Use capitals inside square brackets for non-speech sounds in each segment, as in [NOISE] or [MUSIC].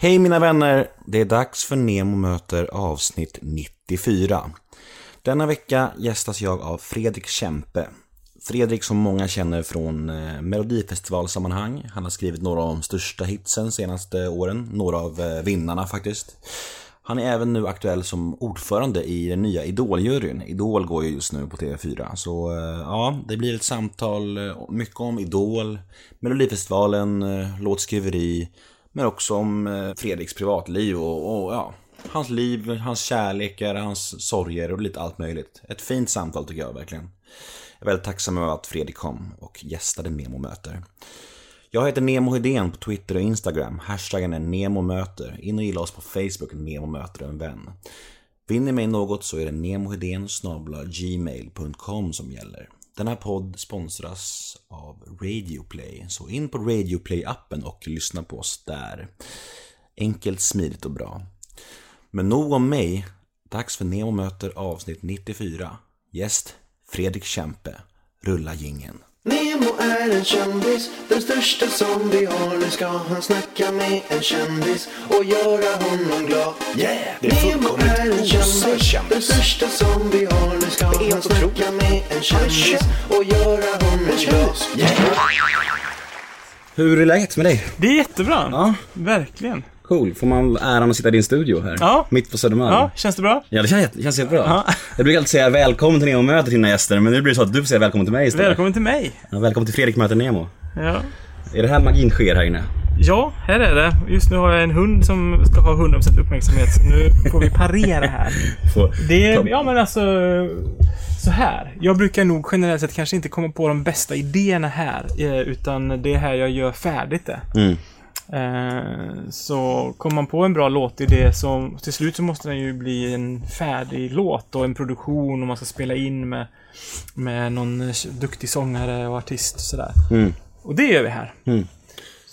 Hej mina vänner! Det är dags för Nemo möter avsnitt 94. Denna vecka gästas jag av Fredrik Kempe. Fredrik som många känner från eh, Melodifestivalsammanhang. Han har skrivit några av de största hitsen senaste åren. Några av eh, vinnarna faktiskt. Han är även nu aktuell som ordförande i den nya Idol-juryn. Idol går ju just nu på TV4. Så eh, ja, det blir ett samtal mycket om Idol, Melodifestivalen, låtskriveri, men också om eh, Fredriks privatliv och, och ja, hans liv, hans kärlekar, hans sorger och lite allt möjligt. Ett fint samtal tycker jag verkligen. Jag är väldigt tacksam över att Fredrik kom och gästade Nemo möter. Jag heter Nemo Hedén på Twitter och Instagram. Hashtaggen är NEMOMÖTER. In och gilla oss på Facebook, Nemo möter en vän. Vinner ni mig något så är det nemohedén gmail.com som gäller. Den här podd sponsras av Radioplay, så in på Radioplay-appen och lyssna på oss där. Enkelt, smidigt och bra. Men nog om mig. Dags för Nemo möter avsnitt 94. Gäst Fredrik Kempe. Rulla gingen. Nemo är en kändis, den största som vi har. Nu ska han snacka med en kändis och göra honom glad. Yeah! Det är Nemo är en kändis, den största som vi har. Nu ska han snacka med en kändis känd. och göra honom glad. Yeah! Hur är läget med dig? Det är jättebra. Ja. Verkligen. Cool. Får man äran att sitta i din studio här? Ja. Mitt på Södermalm? Ja, känns det bra? Ja, det känns, känns jättebra. Ja. Jag brukar alltid säga välkommen till Nemo möter dina gäster, men nu blir det så att du får säga välkommen till mig istället. Välkommen till mig. Ja, välkommen till Fredrik möter Nemo. Ja. Är det här magin sker här inne? ja, här är det. Just nu har jag en hund som ska ha 100% uppmärksamhet. Så nu får vi parera här. [LAUGHS] Det är, ja men alltså... Så här. Jag brukar nog generellt sett kanske inte komma på de bästa idéerna här. eh, Utan det är här jag gör färdigt det. Mm. Eh, Så kommer man på en bra låtidé så till slut så måste den ju bli en färdig låt och en produktion och man ska spela in med, med någon duktig sångare och artist och sådär. Mm. Och det gör vi här. Mm.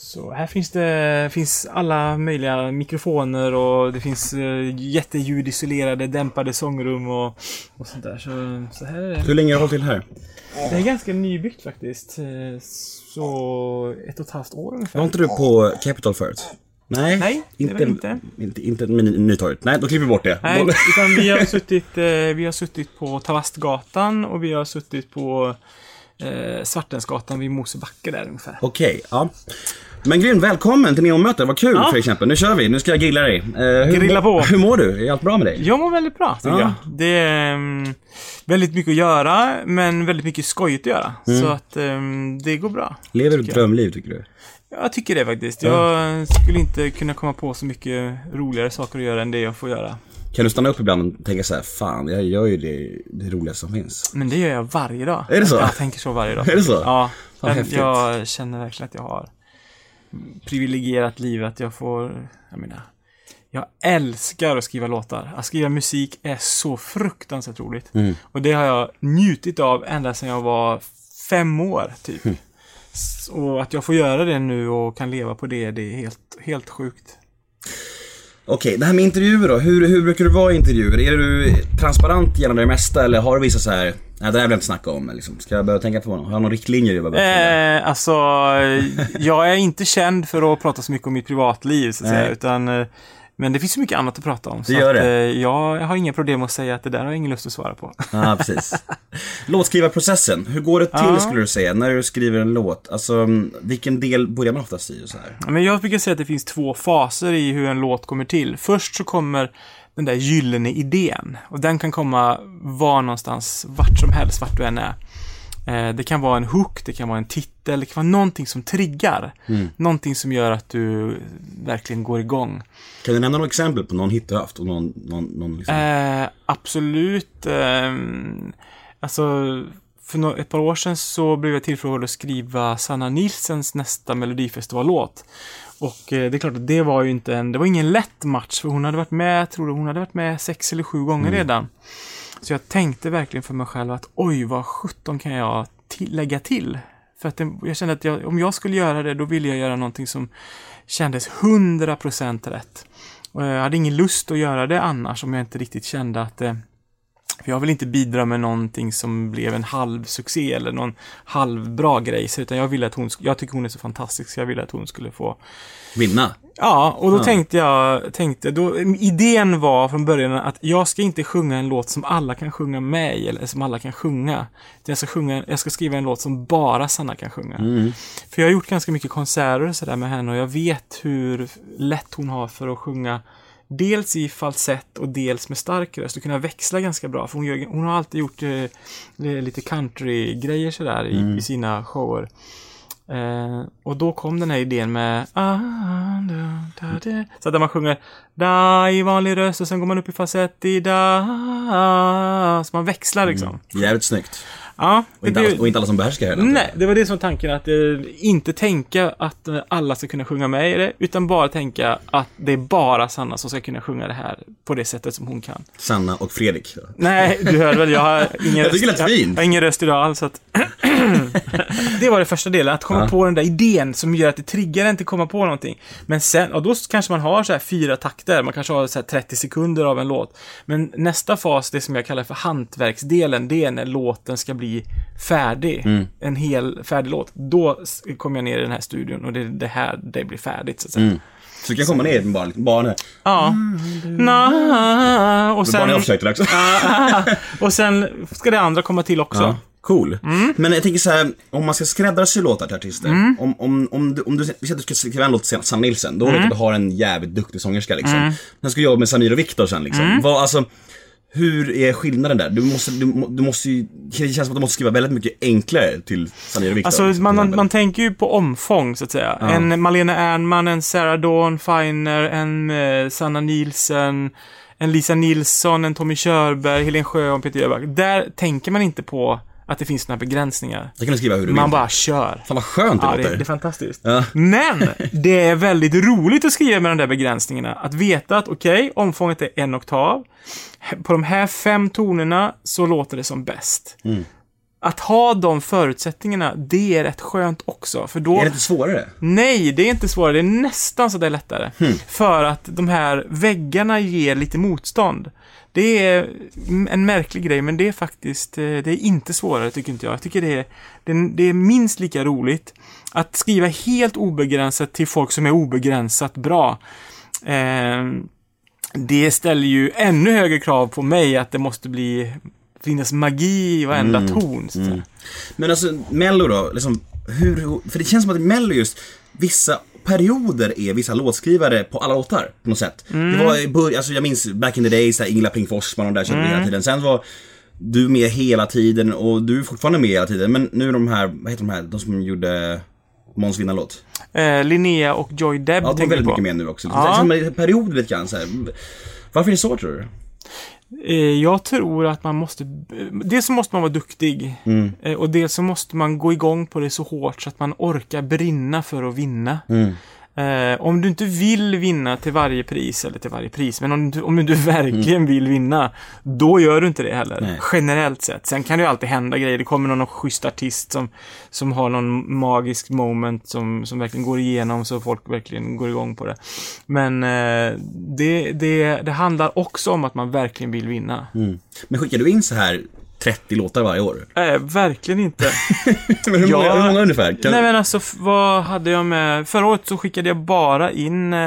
Så här finns det finns alla möjliga mikrofoner och det finns uh, jätteljudisolerade dämpade sångrum och, och sånt där. Så, så här är det. Hur länge har du hållit till här? Det är ganska nybyggt faktiskt. Eh, Så ett och ett halvt år ungefär. Var inte du på Capital förut? Nej, Nej, inte. Inte, inte Ny- Nytorget. Nej, då klipper vi bort det. Nej, utan vi har [LAUGHS] suttit, eh, vi har suttit på Tavastgatan och vi har suttit på eh, Svartensgatan vid Mosebacke där ungefär. Okej, ja. Men grymt, välkommen till möter. Vad kul Ja. Fredrik Kempe. Nu kör vi. Nu ska jag grilla dig. Eh, hur, Grilla på. Hur mår du? Är allt bra med dig? Jag mår väldigt bra, tycker Ja. jag. Det är mm, väldigt mycket att göra, men väldigt mycket skojigt att göra. Mm. Så att mm, det går bra. Lever du ett drömliv tycker du? Jag tycker det faktiskt. Jag skulle inte kunna komma på så mycket roligare saker att göra än det jag får göra. Kan du stanna upp ibland och tänka så här, fan, jag gör ju det, det roligaste som finns. Men det gör jag varje dag. Är det så? Jag tänker så varje dag. Är det så? Ja. Fan, jag, jag känner verkligen att jag har privilegierat liv, att jag får, jag menar, jag älskar att skriva låtar. Att skriva musik är så fruktansvärt roligt. Mm. Och det har jag njutit av ända sedan jag var fem år, typ. Mm. Och att jag får göra det nu och kan leva på det, det är helt, helt sjukt. Okej, det här med intervjuer då. Hur, hur brukar du vara i intervjuer? Är du transparent gällande det mesta eller har du vissa så här, nej det här vill jag inte snacka om liksom. Ska jag börja tänka på någon? Har jag någon riktlinje jag behöver? Eh, alltså, jag är inte känd för att prata så mycket om mitt privatliv, så att Nej. säga, utan eh, men det finns så mycket annat att prata om. Så Det gör att, det. eh, jag har inga problem att säga att det där har jag ingen lust att svara på. Ja, precis. [LAUGHS] Låtskrivarprocessen, hur går det till Ja. skulle du säga när du skriver en låt? Alltså, vilken del börjar man oftast i så här? Men jag brukar säga att det finns två faser i hur en låt kommer till. Först så kommer den där gyllene idén. Och den kan komma var någonstans, vart som helst, vart du än är. Eh, Det kan vara en hook, det kan vara en titel, det kan vara någonting som triggar. Någonting som gör att du verkligen går igång. Kan du nämna några exempel på någon hit du haft och någon, någon, någon liksom... Eh, absolut. ehm, alltså, för ett par år sedan så blev jag tillfrågad att skriva Sanna Nilsens nästa Melodifestivallåt. Och eh, det är klart att det var ju inte en, det var ingen lätt match för hon hade varit med, tror hon hade varit med sex eller sju gånger redan. Så jag tänkte verkligen för mig själv att oj, vad sjutton kan jag till, lägga till? För att det, jag kände att jag, om jag skulle göra det, då ville jag göra någonting som kändes 100% rätt. Och jag hade ingen lust att göra det annars om jag inte riktigt kände att det För jag vill inte bidra med någonting som blev en halvsuccé eller någon halvbra grej, utan jag vill att hon, jag tycker hon är så fantastisk, så jag ville att hon skulle få Vinna. Ja, och då Ja. tänkte jag, tänkte, då, idén var från början att jag ska inte sjunga en låt som alla kan sjunga med i, eller som alla kan sjunga. Jag ska, sjunga, jag ska skriva en låt som bara Sanna kan sjunga. För jag har gjort ganska mycket konserter och sådär med henne och jag vet hur lätt hon har för att sjunga Dels i falsett och dels med stark röst och kunna växla ganska bra. För hon, gör, hon har alltid gjort eh, lite country-grejer sådär i, i sina shower. Eh, och då kom den här idén med. Så att där man sjunger da i vanlig röst och sen går man upp i falsett i da. Så man växlar liksom. Jävligt snyggt. Ja, Och det inte, blir- alla, och inte alla som behärskar heller. Nej, det var det som tanken. Att eh, inte tänka att eh, alla ska kunna sjunga med i det, utan bara tänka att det är bara Sanna som ska kunna sjunga det här på det sättet som hon kan. Sanna och Fredrik. Nej, du hör väl, jag har [LAUGHS] ingen Jag det lät jag, jag har ingen röst idag alls. Så att [CLEARS THROAT] det var det första delen, att komma Ja. på den där idén som gör att det triggar en till att komma på någonting. Men sen, och då kanske man har så här fyra takter, man kanske har så här 30 sekunder av en låt. Men nästa fas, det som jag kallar för hantverksdelen, det är när låten ska bli färdig. Mm. En hel färdig låt. Då kommer jag ner i den här studion och det är det här det blir färdigt, så att säga. Mm. Så du kan komma ner bara, bara nu. Ja. Na, och sen... jag försökte också. och sen ska det andra komma till också. Ja, cool. Mm. Men jag tänker så här, om man ska skräddarsy låtar till artister. Om, om, om, du, om du, vi säger att du ska skriva en låt till Sanna Nilsson, då vet Mm. du att du har en jävligt duktig sångerska liksom. Sen ska du jobba med Samir och Viktor sen liksom. Mm. Vad, alltså, hur är skillnaden där? Du måste, du, du måste ju, det känns som att du måste skriva väldigt mycket enklare till Samir och Viktor. Alltså, liksom, man, man, tänker ju på omfång, så att säga. En Malena Ernman, en Sarah Dawn Finer, en eh, Sanna Nielsen, en Lisa Nilsson, en Tommy Körberg, Helen Sjöholm, Peter Jöback. Där tänker man inte på att det finns några begränsningar. Där kan du skriva hur du Man vill. bara kör. Fan vad skönt det Ja, det, låter. det är fantastiskt. Ja. Men [LAUGHS] det är väldigt roligt att skriva med de där begränsningarna. Att veta att okej, omfånget är en oktav. På de här fem tonerna så låter det som bäst. Mm. Att ha de förutsättningarna, det är rätt skönt också. För då... Är det inte svårare? Nej, det är inte svårare. Det är nästan så det är lättare. Hmm. För att de här väggarna ger lite motstånd. Det är en märklig grej, men det är faktiskt, eh, det är inte svårare tycker inte jag. Jag tycker det är, det är, minst lika roligt att skriva helt obegränsat till folk som är obegränsat bra. Eh, det ställer ju ännu högre krav på mig att det måste bli finnas magi i varenda Mm. ton. Säga. Men alltså, Mello då, liksom, hur, för det känns som att Mello just, vissa perioder är vissa låtskrivare på alla låtar på något sätt. Det var i början, alltså jag minns back in the days, där Ingela Pling Forsman och där körde vi hela tiden. Sen var du med hela tiden och du är fortfarande med hela tiden. Men nu är de här, vad heter de här, de som gjorde Måns vinnarlåt? Eh, Linnea och Joy Deb Ja, de är väldigt mycket med nu också. Ja. Ja. Perioder lite grann så här. Varför är det så tror du? Eh, Jag tror att man måste... Dels så måste man vara duktig. Mm. Eh, Och dels så måste man gå igång på det så hårt så att man orkar brinna för att vinna. Mm. Eh, om du inte vill vinna till varje pris, eller till varje pris, men om du, om du [LAUGHS] verkligen vill vinna, då gör du inte det heller. Nej. Generellt sett. Sen kan det ju alltid hända grejer. Det kommer någon schysst artist som, som har någon magisk moment som, som verkligen går igenom så folk verkligen går igång på det. Men eh, det, det, det handlar också om att man verkligen vill vinna. Mm. Men skickar du in så här 30 låtar varje år? [LAUGHS] Nej, verkligen inte. [LAUGHS] Men hur, många, hur många ungefär? Kan... Nej men alltså, vad hade jag med? Förra året så skickade jag bara in, eh,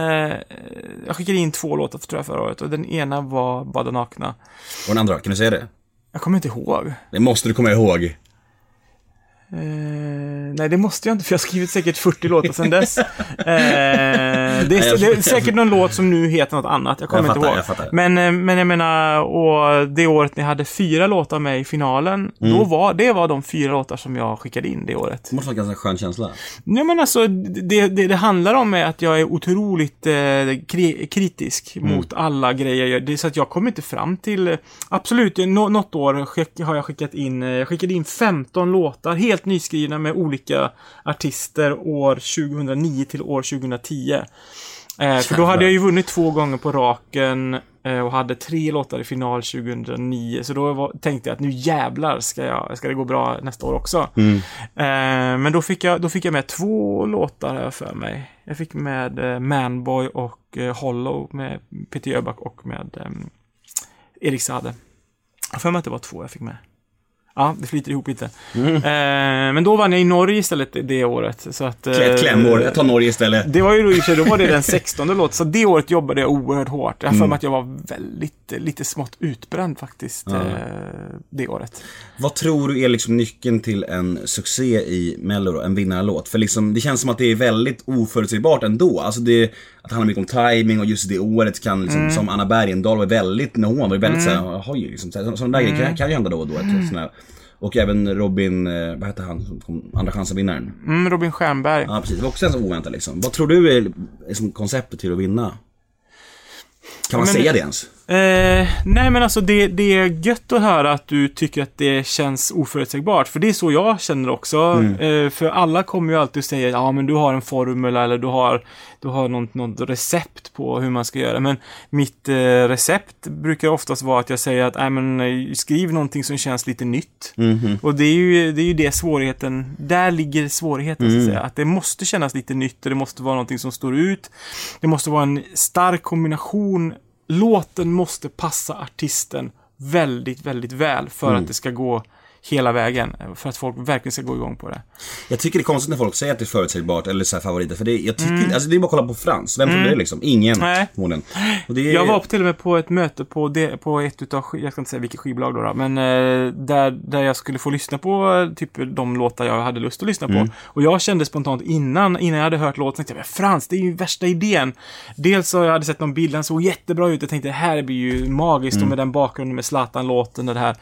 jag skickade in två låtar tror jag förra året och den ena var Bada nakna. Och den andra, kan du säga det? Jag kommer inte ihåg. Det måste du komma ihåg. Eh, nej, det måste jag inte för jag har skrivit säkert 40 låtar sedan dess. [LAUGHS] Eh, det, är, det är säkert någon låt som nu heter något annat, jag kommer Jag inte fattar, ihåg. jag. Men, eh, men jag menar, och det året ni hade fyra låtar med i finalen, Mm. då var, det var de fyra låtar som jag skickade in det året. Det måste vara en ganska skön känsla. Nej men alltså, det, det, det handlar om är att jag är otroligt eh, kri kritisk Mm. mot alla grejer. Det är så att jag kommer inte fram till... Absolut, nå, något år skick, har jag skickat in, jag skickade in 15 låtar, helt nyskrivna med olika artister år 2009 till år 2010. Eh, för då hade jag ju vunnit två gånger på raken eh, och hade tre låtar i final 2009. Så då var, tänkte jag att nu jävlar ska, jag, ska det gå bra nästa år också. Eh, men då fick, jag, då fick jag med två låtar här för mig. Jag fick med eh, Manboy och eh, Hollow med Peter Jöback och med eh, Erik Saade. Jag för mig att det var två jag fick med. Ja, det flyter ihop lite. Mm. Eh, men då vann jag i Norge istället det, året. Så att, eh, Ett klämmår, jag tar Norge istället. Det var ju då för då var det den [LAUGHS] 16 låt, så det året jobbade jag oerhört hårt. Jag har för Mm. mig att jag var väldigt, lite smått utbränd faktiskt, eh, det året. Vad tror du är liksom nyckeln till en succé i Mello en vinnarlåt? För liksom, det känns som att det är väldigt oförutsägbart ändå. Alltså det, att det handlar mycket om timing och just det året kan liksom, som Anna Bergendahl var väldigt, när hon var väldigt såhär, jaha liksom, så- sådana där grejer kan, kan ju hända då och då. Mm. Och även Robin, eh, vad hette han, Andra chansen-vinnaren? Mm, Robin Stjernberg. Ja precis, det var också en sån oväntat liksom. Vad tror du är liksom, konceptet till att vinna? Kan man Men- säga det ens? Eh, nej men alltså det, det är gött att höra att du tycker att det känns oförutsägbart. För det är så jag känner också. Eh, för alla kommer ju alltid säga ja men du har en formel eller du har, du har något, något recept på hur man ska göra. Men mitt eh, recept brukar oftast vara att jag säger att nej men eh, skriv någonting som känns lite nytt. Och det är ju det, är ju det svårigheten, där ligger svårigheten så att säga. Att det måste kännas lite nytt och det måste vara någonting som står ut. Det måste vara en stark kombination låten måste passa artisten väldigt, väldigt väl för Mm. att det ska gå hela vägen. För att folk verkligen ska gå igång på det. Jag tycker det är konstigt när folk säger att det är förutsägbart eller så här favoriter, för det, jag tycker alltså det är bara att kolla på Frans. Vem trodde det liksom? Ingen, Mm. Nej. förmodligen. Är, Jag var till och med på ett möte på, det, på ett utav, jag ska inte säga vilket skivbolag då, då men eh, där, där jag skulle få lyssna på eh, typ de låtar jag hade lust att lyssna på. Mm. Och jag kände spontant innan, innan jag hade hört låten, tänkte jag, Frans, det är ju värsta idén. Dels så jag hade sett någon bild, den såg jättebra ut, jag tänkte det här blir ju magiskt Mm. och med den bakgrunden med Zlatan-låten och det här.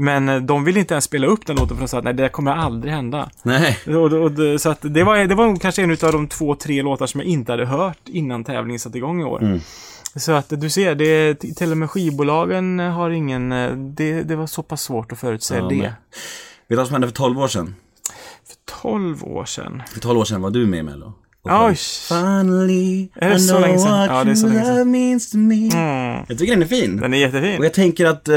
Men eh, de ville inte ens spela upp den låten för de sa att nej, det kommer aldrig hända. Nej. Och, och, så att det var, det var kanske en av de två, tre låtar som jag inte hade hört innan tävlingen satte igång i år. Mm. Så att du ser, det, till och med skivbolagen har ingen, eh, det, det var så pass svårt att förutse Ja, det. men- Vet du vad som hände för 12 år sedan? För 12 år sedan. För 12 år sedan var du med i Mello. Oj! Finally, Är det I så know länge sedan? what Ja, det är så länge sedan. means to me. Mm, Jag tycker den är fin. den är jättefin. Och jag tänker att eh,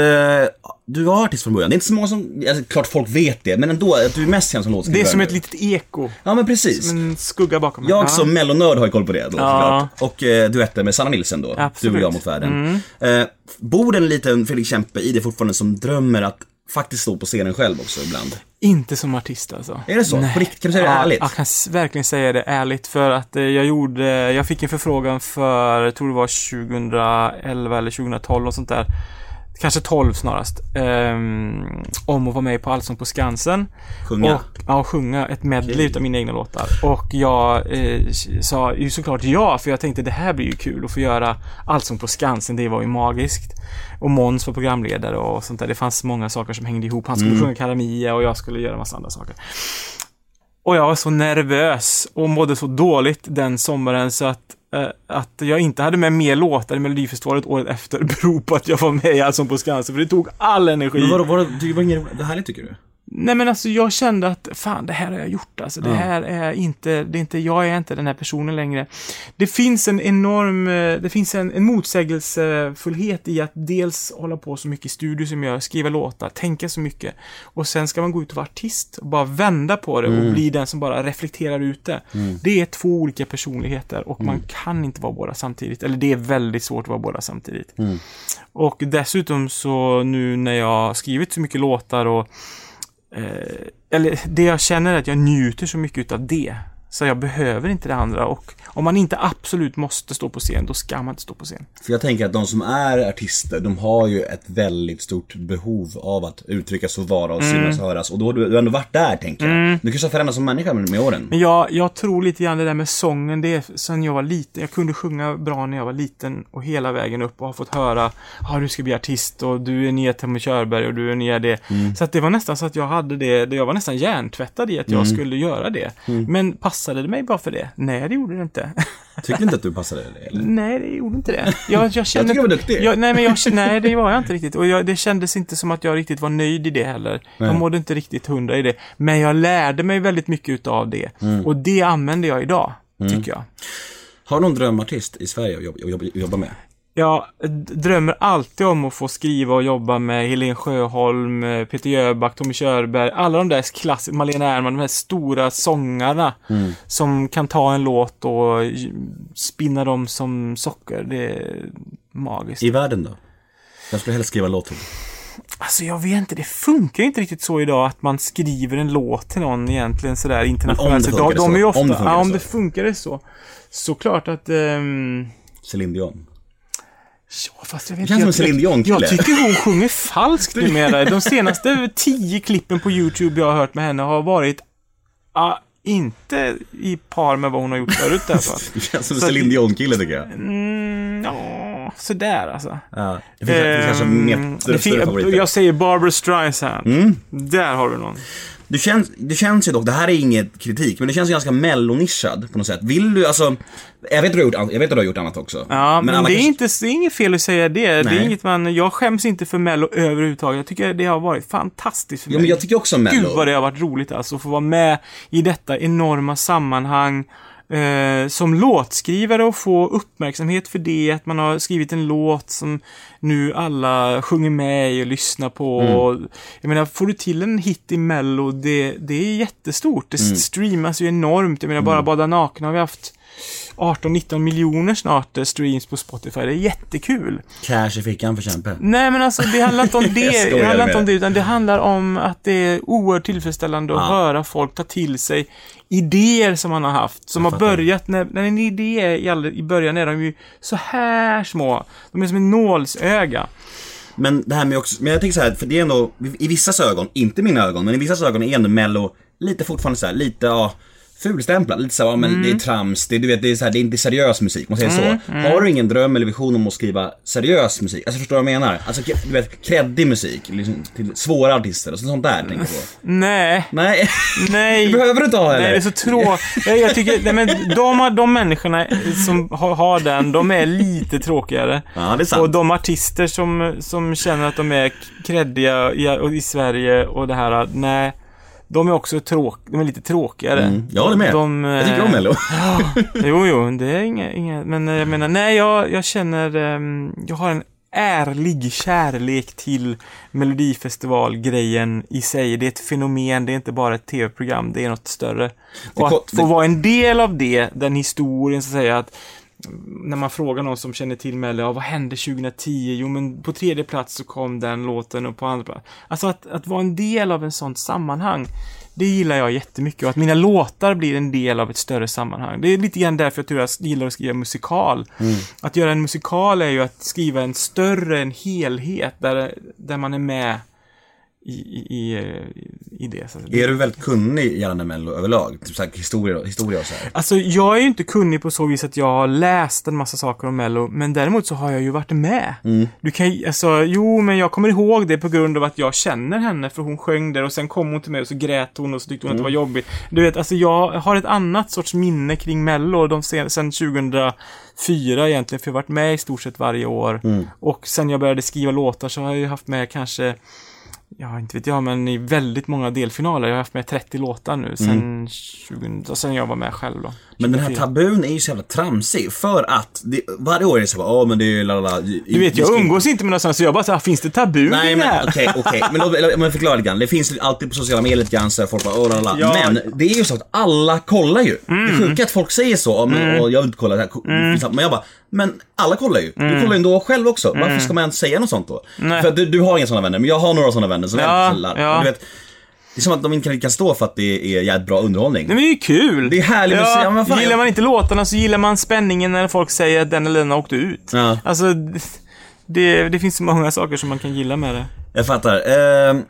du var artist från början. Det är inte så många som, alltså, klart folk vet det, men ändå att du är mest känd som låtskrivare. Det är som ett litet eko. Ja men precis. Som en skugga bakom. Jag Ja. som mellonörd har ju koll på det då, Ja. såklart. Och eh, duetten med Sanna Nilsson då, Absolut. Du och jag mot världen. Mm. Eh, bor en liten Fredrik Kempe i det fortfarande som drömmer att faktiskt stå på scenen själv också ibland? Inte som artist alltså. Är det så? På riktigt? Kan du säga det ja, ärligt? Jag kan verkligen säga det ärligt för att eh, jag gjorde, jag fick en förfrågan för, jag tror det var 2011 eller 2012 och sånt där. Kanske 12 snarast. ehm, om att vara med på Allsång på Skansen. Sjunga? Och, ja, sjunga ett medley utav mina egna låtar. Och jag eh, sa ju såklart ja, för jag tänkte det här blir ju kul att få göra Allsång på Skansen, det var ju magiskt. Och Måns var programledare och sånt där. Det fanns många saker som hängde ihop. Han skulle sjunga Karamia och jag skulle göra massa andra saker. Och jag var så nervös och mådde så dåligt den sommaren så att, Eh, att jag inte hade med mer låtar i Melodifestivalen året efter [LAUGHS] beror på att jag var med i Allsång på Skansen, för det tog all energi. Men vadå, vadå, det var inget det härligt tycker du? Nej men alltså jag kände att fan det här har jag gjort alltså. Det här är inte, det är inte, jag är inte den här personen längre. Det finns en enorm, eh, det finns en, en motsägelsefullhet i att dels hålla på så mycket i studio som jag gör, skriva låtar, tänka så mycket. Och sen ska man gå ut och vara artist och bara vända på det och bli den som bara reflekterar ut det. Det är två olika personligheter och man kan inte vara båda samtidigt. Eller det är väldigt svårt att vara båda samtidigt. Och dessutom så nu när jag har skrivit så mycket låtar och eh, eller det jag känner är att jag njuter så mycket utav det. Så jag behöver inte det andra och om man inte absolut måste stå på scen, då ska man inte stå på scen. För jag tänker att de som är artister, de har ju ett väldigt stort behov av att uttrycka sig vara och Mm. synas och höras. Och då har du, du har ändå varit där, tänker jag. Du kanske har förändrats som människa med, med åren. Men jag, jag tror lite grann det där med sången, det är sen jag var liten. Jag kunde sjunga bra när jag var liten och hela vägen upp och har fått höra ja du ska bli artist och du är nya Tommy Körberg och du är nya det. Så att det var nästan så att jag hade det, jag var nästan hjärntvättad i att jag skulle göra det. Men passade det mig bara för det? Nej, det gjorde det inte. Tycker du inte att du passade det? Eller? Nej, det gjorde inte det. Jag, jag, kände, tycker du var duktig. Jag, nej, men jag, nej, det var jag inte riktigt. Och jag, det kändes inte som att jag riktigt var nöjd i det heller. Jag mådde inte riktigt hundra i det. Men jag lärde mig väldigt mycket utav det. Mm. Och det använder jag idag, tycker jag. Har du någon drömartist i Sverige att jobba, jobba, jobba med? Jag drömmer alltid om att få skriva och jobba med Helen Sjöholm, eh, Peter Jöback, Tommy Körberg, alla de där klassiska, Malena Ernman, de här stora sångarna som kan ta en låt och spinna dem som socker. Det är magiskt. I världen då? Jag skulle helst skriva låt till. Alltså jag vet inte, det funkar inte riktigt så idag att man skriver en låt till någon egentligen sådär internationellt. det sett. funkar de, de är ju så. ofta, Om det funkar ja, om så. det funkar så. Såklart att... ehm, Céline Dion. Ja, fast jag vet känns som en jag- Céline Dion-kille. Jag tycker hon sjunger [LAUGHS] falskt numera. De senaste tio klippen på YouTube jag har hört med henne har varit ah, inte i par med vad hon har gjort förut i alla fall. Det känns som en Céline Dion-kille tycker jag. Mm, ja, sådär alltså. Ja. Det finns, finns kanske Ehm, mer det större favoriter. jag säger Barbara Streisand. Mm. Där har du någon. Du känns, det känns ju dock, det här är inget kritik, men det känns ju ganska mellonischad på något sätt. Vill du, alltså, jag vet att du har gjort, jag vet att du har gjort annat också. Ja, men, alla det, är kanske- inte, det är inget fel att säga det. Det Nej. är inget man, jag skäms inte för Mello överhuvudtaget. Jag tycker det har varit fantastiskt för Ja, mig. men jag tycker också mello. Gud vad det har varit roligt alltså, att få vara med i detta enorma sammanhang. Eh, som låtskrivare och få uppmärksamhet för det, att man har skrivit en låt som nu alla sjunger med i och lyssnar på. Mm. Och, jag menar, får du till en hit i Mello, det, det är jättestort. Det Mm. streamas ju enormt. Jag menar, bara Bada Nakna har vi haft 18-19 miljoner snart eh, streams på Spotify. Det är jättekul. Cash i fickan för kämpe. Nej men alltså det handlar inte om [LAUGHS] det. Det handlar inte om det, utan det handlar om att det är oerhört tillfredsställande att Ja. höra folk ta till sig idéer som man har haft. Som har börjat, när, när en idé är i, början är de ju så här små. De är som en nålsöga. Men det här med också, men jag tänker så här, för det är ändå, i vissas ögon, inte mina ögon, men i vissas ögon är ändå mello lite fortfarande så här, lite, ja, fulstämplad. Lite så här, ja, men det är trams, det, du vet, det är så här, det är inte seriös musik, man säger så. Har du ingen dröm eller vision om att skriva seriös musik? Alltså förstår du vad jag menar? Alltså, du vet, kreddig musik, liksom, till svåra artister och sånt där tänker jag på. Nej, Nej, nej. [LAUGHS] det behöver du inte ha Nej, heller. det är så tråkigt. Jag, jag tycker, nej, men de, de människorna som har, har den, de är lite tråkigare. Ja, det är sant. Och de artister som, som känner att de är kreddiga i, i Sverige och det här, nej. De är också tråk, de är lite tråkigare. Mm, jag håller med. De, jag tycker om eh, mello. [LAUGHS] Jo, jo, det är inga, inga men eh, jag menar, nej, jag, jag känner, ehm, jag har en ärlig kärlek till Melodifestivalgrejen i sig. Det är ett fenomen, det är inte bara ett tv-program, det är något större. Och att få vara en del av det, den historien så att säga, att när man frågar någon som känner till Mello, ja, vad hände 2010? Jo, men på tredje plats så kom den låten och på andra plats. Alltså att, att vara en del av en sånt sammanhang, det gillar jag jättemycket. Och att mina låtar blir en del av ett större sammanhang. Det är lite grann därför jag tror jag gillar att skriva musikal. Att göra en musikal är ju att skriva en större, en helhet, där, där man är med i, i, i, i det. Så Är du väldigt kunnig gällande mello överlag? Typ såhär historia, historia och så här. Alltså, jag är ju inte kunnig på så vis att jag har läst en massa saker om Mello, men däremot så har jag ju varit med. Du kan alltså, jo, men jag kommer ihåg det på grund av att jag känner henne, för hon sjöng där och sen kom hon till mig och så grät hon och så tyckte hon att det var jobbigt. Du vet, alltså jag har ett annat sorts minne kring Mello, de sen, sen 2004 egentligen, för jag har varit med i stort sett varje år. Och sen jag började skriva låtar så har jag ju haft med kanske Ja, inte vet jag, men i väldigt många delfinaler. Jag har haft med 30 låtar nu sen, 20, sen jag var med själv då. Men den här 24. tabun är ju så jävla tramsig för att det, varje år är det så ja men det är la la la. Du vet, jag umgås inte med någon sån, så jag bara såhär, finns det tabu Nej kring det men här? okej, okej. Men låt mig förklara lite grann. Det finns alltid på sociala medier lite grann så här, folk bara åh la la la. Ja. Men det är ju så att alla kollar ju. Mm. Det sjuka är att folk säger så, "Ja, men, och jag vill inte kolla det här. Men jag bara, men alla kollar ju. Du kollar ju ändå själv också. Varför ska man ens säga något sånt då? Mm. Nej. För du, du har inga sådana vänner, men jag har några sådana vänner som Ja, kollar. ja. Du vet, det är som att de inte kan- stå för att det är jävligt bra underhållning. Nej, men det är ju kul! Det är härlig musik. Ja, men fan, gillar jag- man inte låtarna så gillar man spänningen när folk säger att den eller den har åkt ut. Ja. Alltså, det, det finns så många saker som man kan gilla med det. Jag fattar. Uh,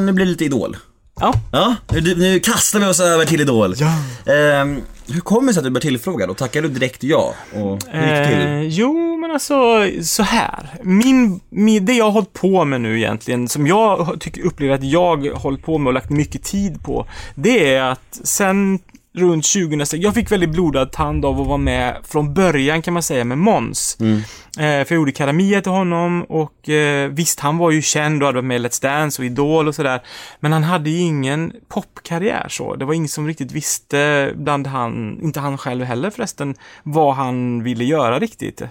nu blir det lite Idol. Ja. Ja, nu, nu kastar vi oss över till Idol. Ja. Ehm, hur kommer det sig att du blev tillfrågad och tackade du direkt ja? Och hur gick det till? Eh, jo, alltså, så här. Min, min, det jag har hållit på med nu egentligen, som jag tycker, upplever att jag har hållit på med och lagt mycket tid på, det är att sen runt 2006, jag fick väldigt blodad tand av att vara med från början kan man säga med Måns. Mm. Eh, för jag gjorde Karamia till honom och eh, visst, han var ju känd och hade varit med i Let's Dance och Idol och sådär. Men han hade ju ingen popkarriär så. Det var ingen som riktigt visste, bland han, inte han själv heller förresten, vad han ville göra riktigt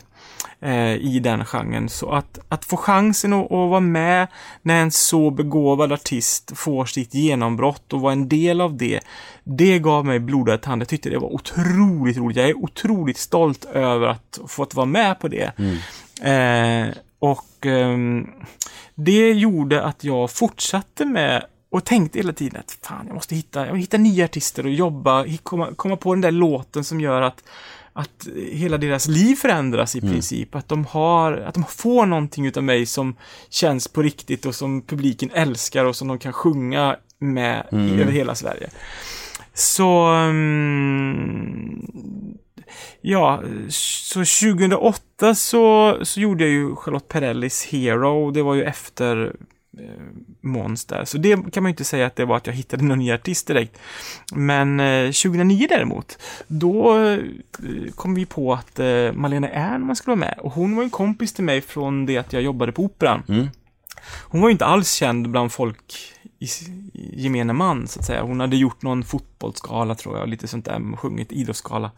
eh, i den genren. Så att, att få chansen att, att vara med när en så begåvad artist får sitt genombrott och vara en del av det, det gav mig blodad tand. Jag tyckte det var otroligt roligt. Jag är otroligt stolt över att fått vara med på det. Eh, Och ehm, det gjorde att jag fortsatte med och tänkte hela tiden att fan, jag måste hitta, jag vill hitta nya artister och jobba, komma, komma på den där låten som gör att, att hela deras liv förändras i princip. Att de har, att de får någonting utav mig som känns på riktigt och som publiken älskar och som de kan sjunga med i, över hela Sverige. Så... mm, ja, så 2008 så, så gjorde jag ju Charlotte Perrellis Hero. Det var ju efter Måns där. Så det kan man ju inte säga att det var att jag hittade någon ny artist direkt. Men eh, 2009 däremot, då eh, kom vi på att eh, Malena Ernman skulle vara med. Och hon var en kompis till mig från det att jag jobbade på Operan. Mm. Hon var ju inte alls känd bland folk i, i gemene man, så att säga. Hon hade gjort någon fotbollsskala, tror jag, lite sånt där, sjungit idrottsskala.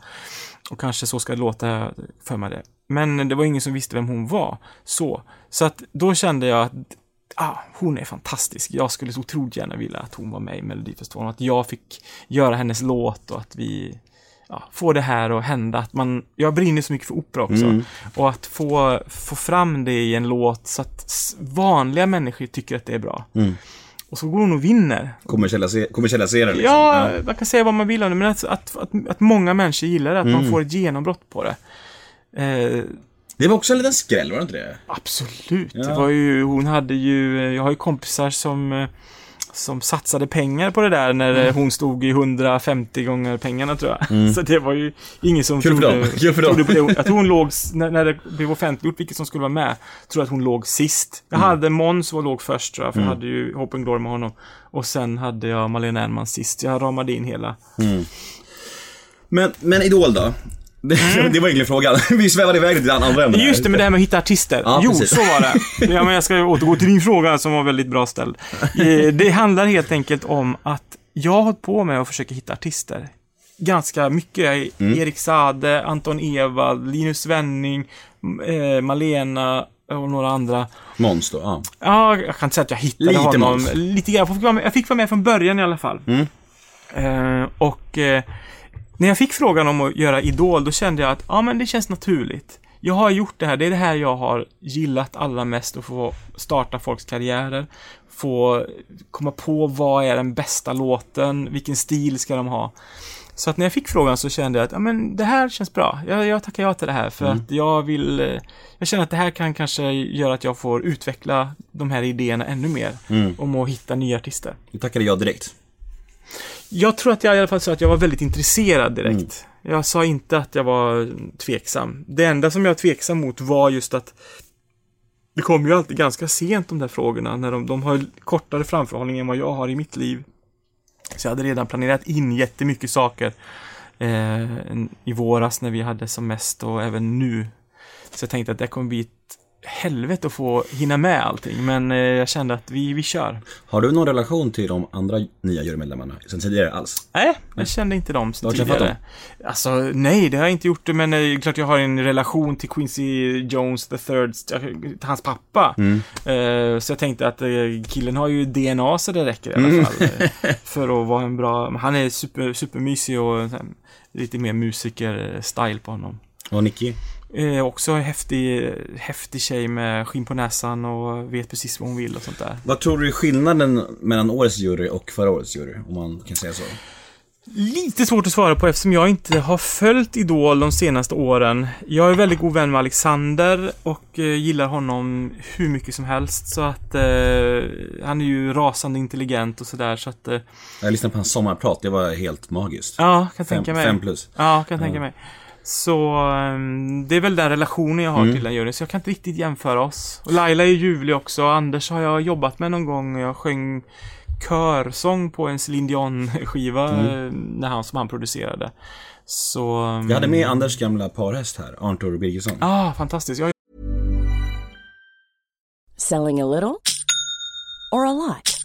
Och kanske så ska det låta för mig det. Men det var ingen som visste vem hon var. Så, så att då kände jag att ah, hon är fantastisk. Jag skulle så otroligt gärna vilja att hon var med i Melodifestivalen. Att jag fick göra hennes låt och att vi ja, får det här att hända. Att man, jag brinner så mycket för opera också. Och att få, få fram det i en låt så att vanliga människor tycker att det är bra. Och så går hon och vinner. Kommersialise- Kommersialisera liksom. Ja, man kan säga vad man vill om det, men att, att, att, att många människor gillar det, att man får ett genombrott på det. Eh, Det var också en liten skräll, var det inte det? absolut. Ja. Det var ju, hon hade ju, jag har ju kompisar som, eh, som satsade pengar på det där när Mm. hon stod i 150 gånger pengarna tror jag. [LAUGHS] Så det var ju ingen som Kul trodde. Kul för trodde på det. Jag tror hon låg, [LAUGHS] när, när det blev offentliggjort vilket som skulle vara med, tror att hon låg sist. Jag Mm. hade Måns var låg först tror jag, för jag hade ju Hope and Glory med honom. Och sen hade jag Malena Ernman sist. Jag ramade in hela. Men, men Idol då? Det, [LAUGHS] det var egentligen frågan. [LAUGHS] Vi svävade iväg till andra ämnen. Just det, med det här med att hitta artister. Ja, jo, precis. så var det. [LAUGHS] Ja, men jag ska återgå till din fråga som var väldigt bra ställd. Eh, Det handlar helt enkelt om att jag har hållit på med att försöka hitta artister. Ganska mycket. Mm. Erik Sade, Anton Ewald, Linus Svenning, eh, Malena och några andra. Måns då, ja. Ja, jag kan inte säga att jag hittade Lite honom. Måns. Lite grann. Jag fick, vara med, jag fick vara med från början i alla fall. Mm. Eh, och när jag fick frågan om att göra Idol, då kände jag att ja, men det känns naturligt. Jag har gjort det här, det är det här jag har gillat allra mest, att få starta folks karriärer. Få komma på vad är den bästa låten, vilken stil ska de ha. Så att när jag fick frågan så kände jag att ja, men det här känns bra. Jag, jag tackar ja till det här för att jag vill... Jag känner att det här kan kanske göra att jag får utveckla de här idéerna ännu mer. Om att hitta nya artister. Du tackade jag direkt. Jag tror att jag i alla fall sa att jag var väldigt intresserad direkt. Jag sa inte att jag var tveksam. Det enda som jag var tveksam mot var just att det kommer ju alltid ganska sent de där frågorna. När de, de har kortare framförhållning än vad jag har i mitt liv. Så jag hade redan planerat in jättemycket saker eh, i våras när vi hade som mest och även nu. Så jag tänkte att det kommer bli ett helvete att få hinna med allting. Men eh, jag kände att vi, vi kör. Har du någon relation till de andra nya jurymedlemmarna sen tidigare alls? Nej, jag kände inte dem Du har sen träffat tidigare. Alltså, nej, det har jag inte gjort. Men det är klart jag har en relation till Quincy Jones the third, till hans pappa. Mm. Eh, så jag tänkte att eh, killen har ju DNA så det räcker i alla Mm. fall. eh, [LAUGHS] för att vara en bra, han är super, supermysig och här, lite mer musiker-style på honom. Och Nicky? Eh, också en häftig, häftig tjej med skinn på näsan och vet precis vad hon vill och sånt där. Vad tror du är skillnaden mellan årets jury och förra årets jury? Om man kan säga så. Lite svårt att svara på eftersom jag inte har följt Idol de senaste åren. Jag är väldigt god vän med Alexander och eh, gillar honom hur mycket som helst. Så att eh, han är ju rasande intelligent och sådär så att... Eh, Jag lyssnade på hans sommarprat, det var helt magiskt. ja, kan fem, tänka mig. fem plus. Ja, kan tänka mig. Så ehm, det är väl den relationen jag har till den juryn, så jag kan inte riktigt jämföra oss. Och Laila är ljuvlig också, Anders har jag jobbat med någon gång. Jag sjöng körsång på en Céline Dion-skiva eh, när han, som han producerade. Så... ehm, Jag hade med Anders gamla parhäst här, Arntor Birgersson. Ah, fantastiskt. Jag Selling a little or a lot?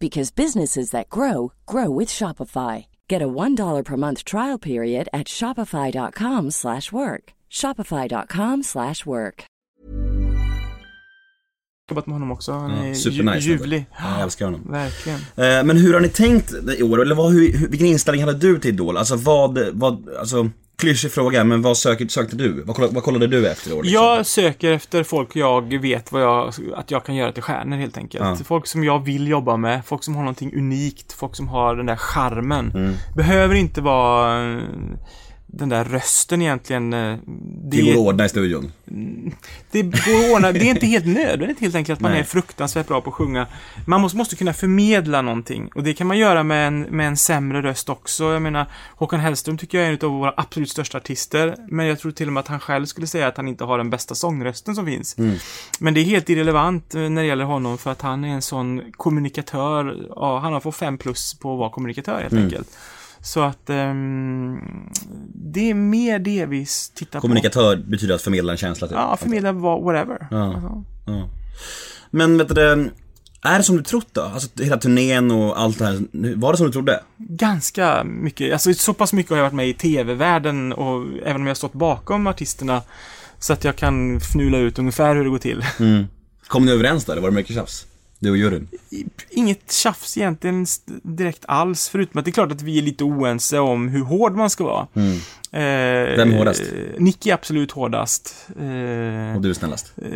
because businesses that grow grow with Shopify. Get a $1 per month trial period at shopify.com/work. shopify.com/work. jobbat med honom också. Han är supernice, ju, ljuvlig. Ja, jag älskar honom. Verkligen. Eh, Men hur har ni tänkt i år? Eller vad, hur, vilken inställning hade du till Idol? Alltså vad, vad, alltså klyschig fråga, men vad sökte, sökte du? Vad kollade, vad kollade du efter år? Liksom? Jag söker efter folk jag vet vad jag, att jag kan göra till stjärnor helt enkelt. Ja. Folk som jag vill jobba med, folk som har någonting unikt, folk som har den där charmen. Mm. Behöver inte vara den där rösten egentligen. eh, Det går att ordna i studion. det går att ordna. Det är inte helt [LAUGHS] nödvändigt helt enkelt att man Nej. är fruktansvärt bra på att sjunga. Man måste, måste kunna förmedla någonting. Och det kan man göra med en, med en sämre röst också. Jag menar, Håkan Hellström tycker jag är en av våra absolut största artister. Men jag tror till och med att han själv skulle säga att han inte har den bästa sångrösten som finns. Men det är helt irrelevant eh, när det gäller honom för att han är en sån kommunikatör. Ja, han har fått fem plus på att vara kommunikatör helt enkelt. Så att ehm, det är mer det vi tittar på. Kommunikatör betyder att förmedla en känsla typ. Ja, förmedla vad- whatever. Ja. Alltså. Ja. Men vet du, är det som du trott då? Alltså hela turnén och allt det här. Var det som du trodde? Ganska mycket, alltså så pass mycket har jag varit med i TV-världen och även om jag har stått bakom artisterna så att jag kan fnula ut ungefär hur det går till. Kom ni överens då, eller var det mycket tjafs? Du och juryn? Inget tjafs egentligen direkt alls, förutom att det är klart att vi är lite oense om hur hård man ska vara. Eh, Vem är hårdast? eh, Nicky är absolut hårdast. Eh, Och du är snällast? eh,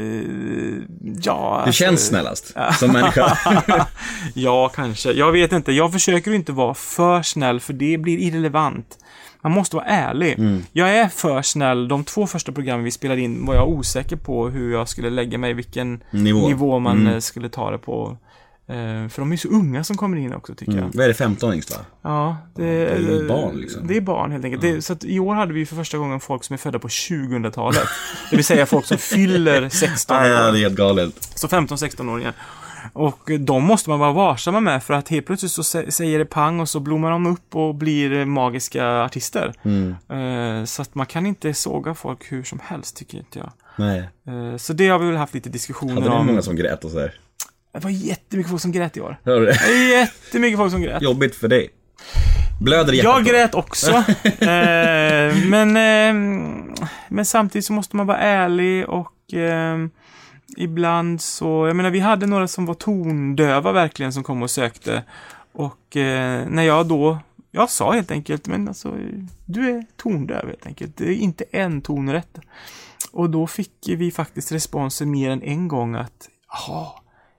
ja, Du alltså- känns snällast, som människa. [LAUGHS] Ja, kanske. Jag vet inte. Jag försöker inte vara för snäll, för det blir irrelevant. Man måste vara ärlig. Mm. Jag är för snäll. De två första programmen vi spelade in var jag osäker på hur jag skulle lägga mig, vilken Nivå. nivå man Mm. eh, skulle ta det på. Eh, för de är så unga som kommer in också, tycker Mm. jag. Vad är det, 15 yngst va? Ja, det, det är ju barn, liksom. Det är barn helt enkelt. Det, så att i år hade vi för första gången folk som är födda på 2000-talet. det vill säga folk som fyller 16 [LAUGHS] Ja, ja, år. det är helt galet. Så 15-16-åringar. Och de måste man vara varsamma med för att helt plötsligt så sä- säger det pang och så blommar de upp och blir magiska artister. Mm. Eh, Så att man kan inte såga folk hur som helst tycker inte jag. Nej. Eh, Så det har vi väl haft lite diskussioner Hade du om. många som grät och sådär? Det var jättemycket folk som grät i år. Hör du det? Jättemycket folk som grät. Jobbigt för dig. Blöder Jag grät också. [LAUGHS] eh, men, eh, men samtidigt så måste man vara ärlig och eh, ibland så, jag menar vi hade några som var tondöva verkligen som kom och sökte. Och eh, när jag då, jag sa helt enkelt, men alltså du är tondöv helt enkelt. Det är inte en ton rätt. Och då fick vi faktiskt responsen mer än en gång att, jaha,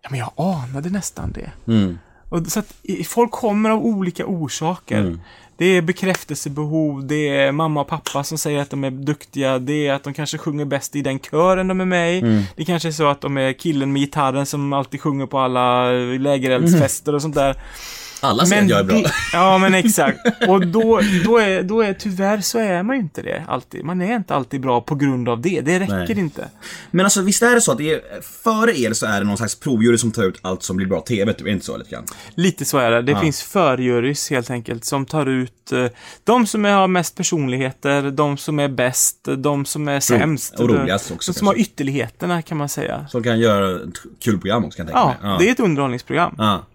ja men jag anade nästan det. Mm. Och så att folk kommer av olika orsaker. Mm. Det är bekräftelsebehov, det är mamma och pappa som säger att de är duktiga, det är att de kanske sjunger bäst i den kören de är med i. Mm. Det kanske är så att de är killen med gitarren som alltid sjunger på alla lägereldsfester och sånt där. Alla säger att jag är bra. det- Ja, men exakt. Och då, då, är, då är, tyvärr så är man ju inte det alltid. Man är inte alltid bra på grund av det. Det räcker Nej. inte. Men alltså visst är det så att det är, före er så är det någon slags provjury som tar ut allt som blir bra TV, är det inte så lite grann? Lite så är det. Det Ja. finns förjurys helt enkelt som tar ut eh, de som har mest personligheter, de som är bäst, de som är sämst. och roligast också, De som har ytterligheterna kan man säga. Som kan göra ett kul program också kan jag tänka Ja, mig. det är ett underhållningsprogram. Ja.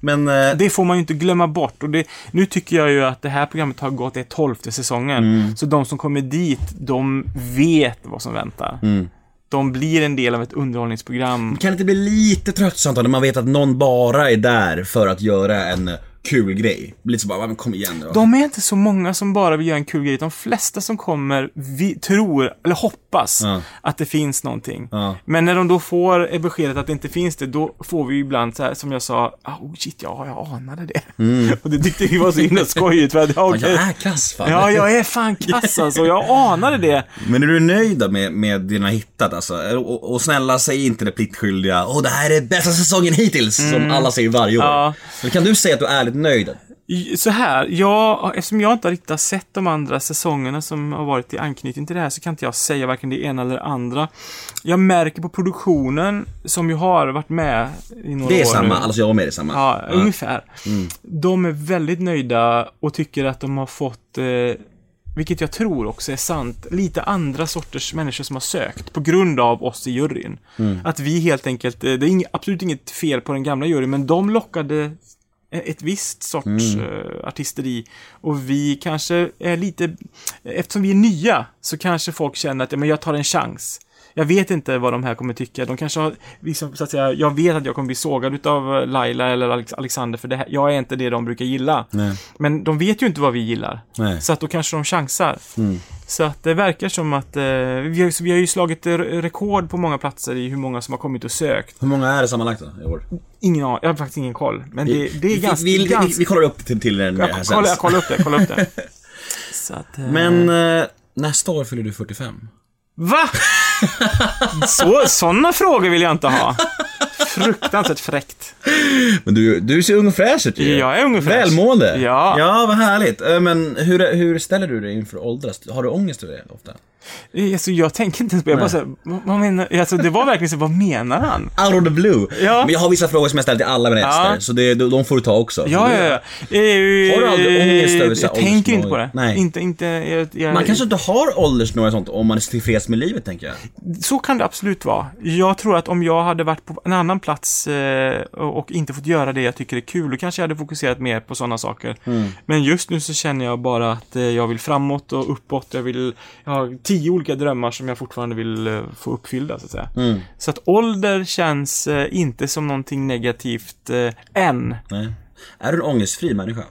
Men, eh, Det får man ju inte glömma bort. Och det, nu tycker jag ju att det här programmet har gått i tolfte säsongen. Mm. Så de som kommer dit, de vet vad som väntar. Mm. De blir en del av ett underhållningsprogram. kan det inte bli lite tröttsamt då, när man vet att någon bara är där för att göra en kul grej? Lite så bara, men kom igen då. De är inte så många som bara vill göra en kul grej. De flesta som kommer vi, tror, eller hoppas, Ja. att det finns någonting. Ja. Men när de då får beskedet att det inte finns det, då får vi ibland så här, som jag sa, ah, oh shit, ja, jag anade det. [LAUGHS] Och det tyckte vi var så himla skojigt. För att, okej. jag är kass fan. ja, jag är fan kass [LAUGHS] alltså. Jag anade det. Men är du nöjd med, med det ni har hittat alltså? Och, och snälla, säg inte det pliktskyldiga, åh det här är bästa säsongen hittills, som alla säger varje år. Mm. Ja. Men kan du säga att du är ärligt nöjd? I- Så här, jag, eftersom jag inte riktigt har sett de andra säsongerna som har varit i anknytning till det här så kan inte jag säga varken det ena eller det andra. Jag märker på produktionen, som ju har varit med i några Det är år samma, nu. alltså jag med är samma. Ja, ungefär. Mm. De är väldigt nöjda och tycker att de har fått eh, vilket jag tror också är sant, lite andra sorters människor som har sökt på grund av oss i juryn. Att vi helt enkelt, eh, det är absolut inget fel på den gamla juryn, men de lockade ett visst sorts eh, artisteri. Och vi kanske är lite, eftersom vi är nya, så kanske folk känner att ja, men jag tar en chans. Jag vet inte vad de här kommer tycka. De kanske har, liksom, så att säga, jag vet att jag kommer bli sågad utav Laila eller Alex- Alexander, för det här, jag är inte det de brukar gilla. Nej. Men de vet ju inte vad vi gillar. Nej. Så att då kanske de chansar. Mm. Så att det verkar som att eh, vi, har, vi har ju slagit eh, rekord på många platser i hur många som har kommit och sökt. Hur många är det sammanlagt då, i år? Ingen aning, jag har faktiskt ingen koll. Men det, det är vi, ganska... vi, vi, ganska vi, kollar upp till, till här jag, sänds. kolla, jag kollar upp det, kolla upp det. [LAUGHS] Att, eh, Men eh, nästa år fyller du 45. Va? Så, sådana frågor vill jag inte ha. Fruktansvärt fräckt. Men du, du ser ung och fräsch ut ju. Jag är ung och fräsch. Välmående. Ja. Ja, vad härligt. Eh, Men hur, hur ställer du dig inför att åldras? Har du ångest över det ofta? Alltså, jag tänker inte ens på det. Jag bara Nej. så här, vad- menar, alltså, det var verkligen så, vad menar han? Out of the blue. Ja. Men jag har vissa frågor som jag ställer till alla mina Ja. gäster, så det, de får du ta också. Ja, ja, ja. Eh, Har du aldrig ångest över Jag tänker inte på det. Nej. Inte, inte, jag, jag, Man kanske inte har åldersnivå och sånt om man är tillfreds med livet, tänker jag. Så kan det absolut vara. Jag tror att om jag hade varit på en annan plats eh, och inte fått göra det jag tycker är kul, då kanske jag hade fokuserat mer på sådana saker. Mm. Men just nu så känner jag bara att eh, jag vill framåt och uppåt. Jag vill, jag har tio olika drömmar som jag fortfarande vill eh, få uppfyllda, så att säga. Mm. Så att ålder känns eh, inte som någonting negativt eh, än. Nej. Är du en ångestfri människa?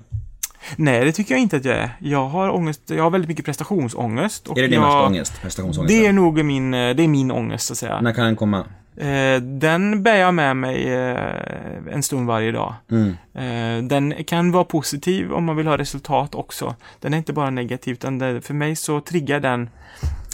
Nej, det tycker jag inte att jag är. Jag har ångest, jag har väldigt mycket prestationsångest. Är det din jag, värsta ångest? Prestationsångest? Det är nog min, det är min ångest, så att säga. När kan den komma? Eh, den bär jag med mig eh, en stund varje dag. Mm. Eh, den kan vara positiv om man vill ha resultat också. Den är inte bara negativ, utan det, för mig så triggar den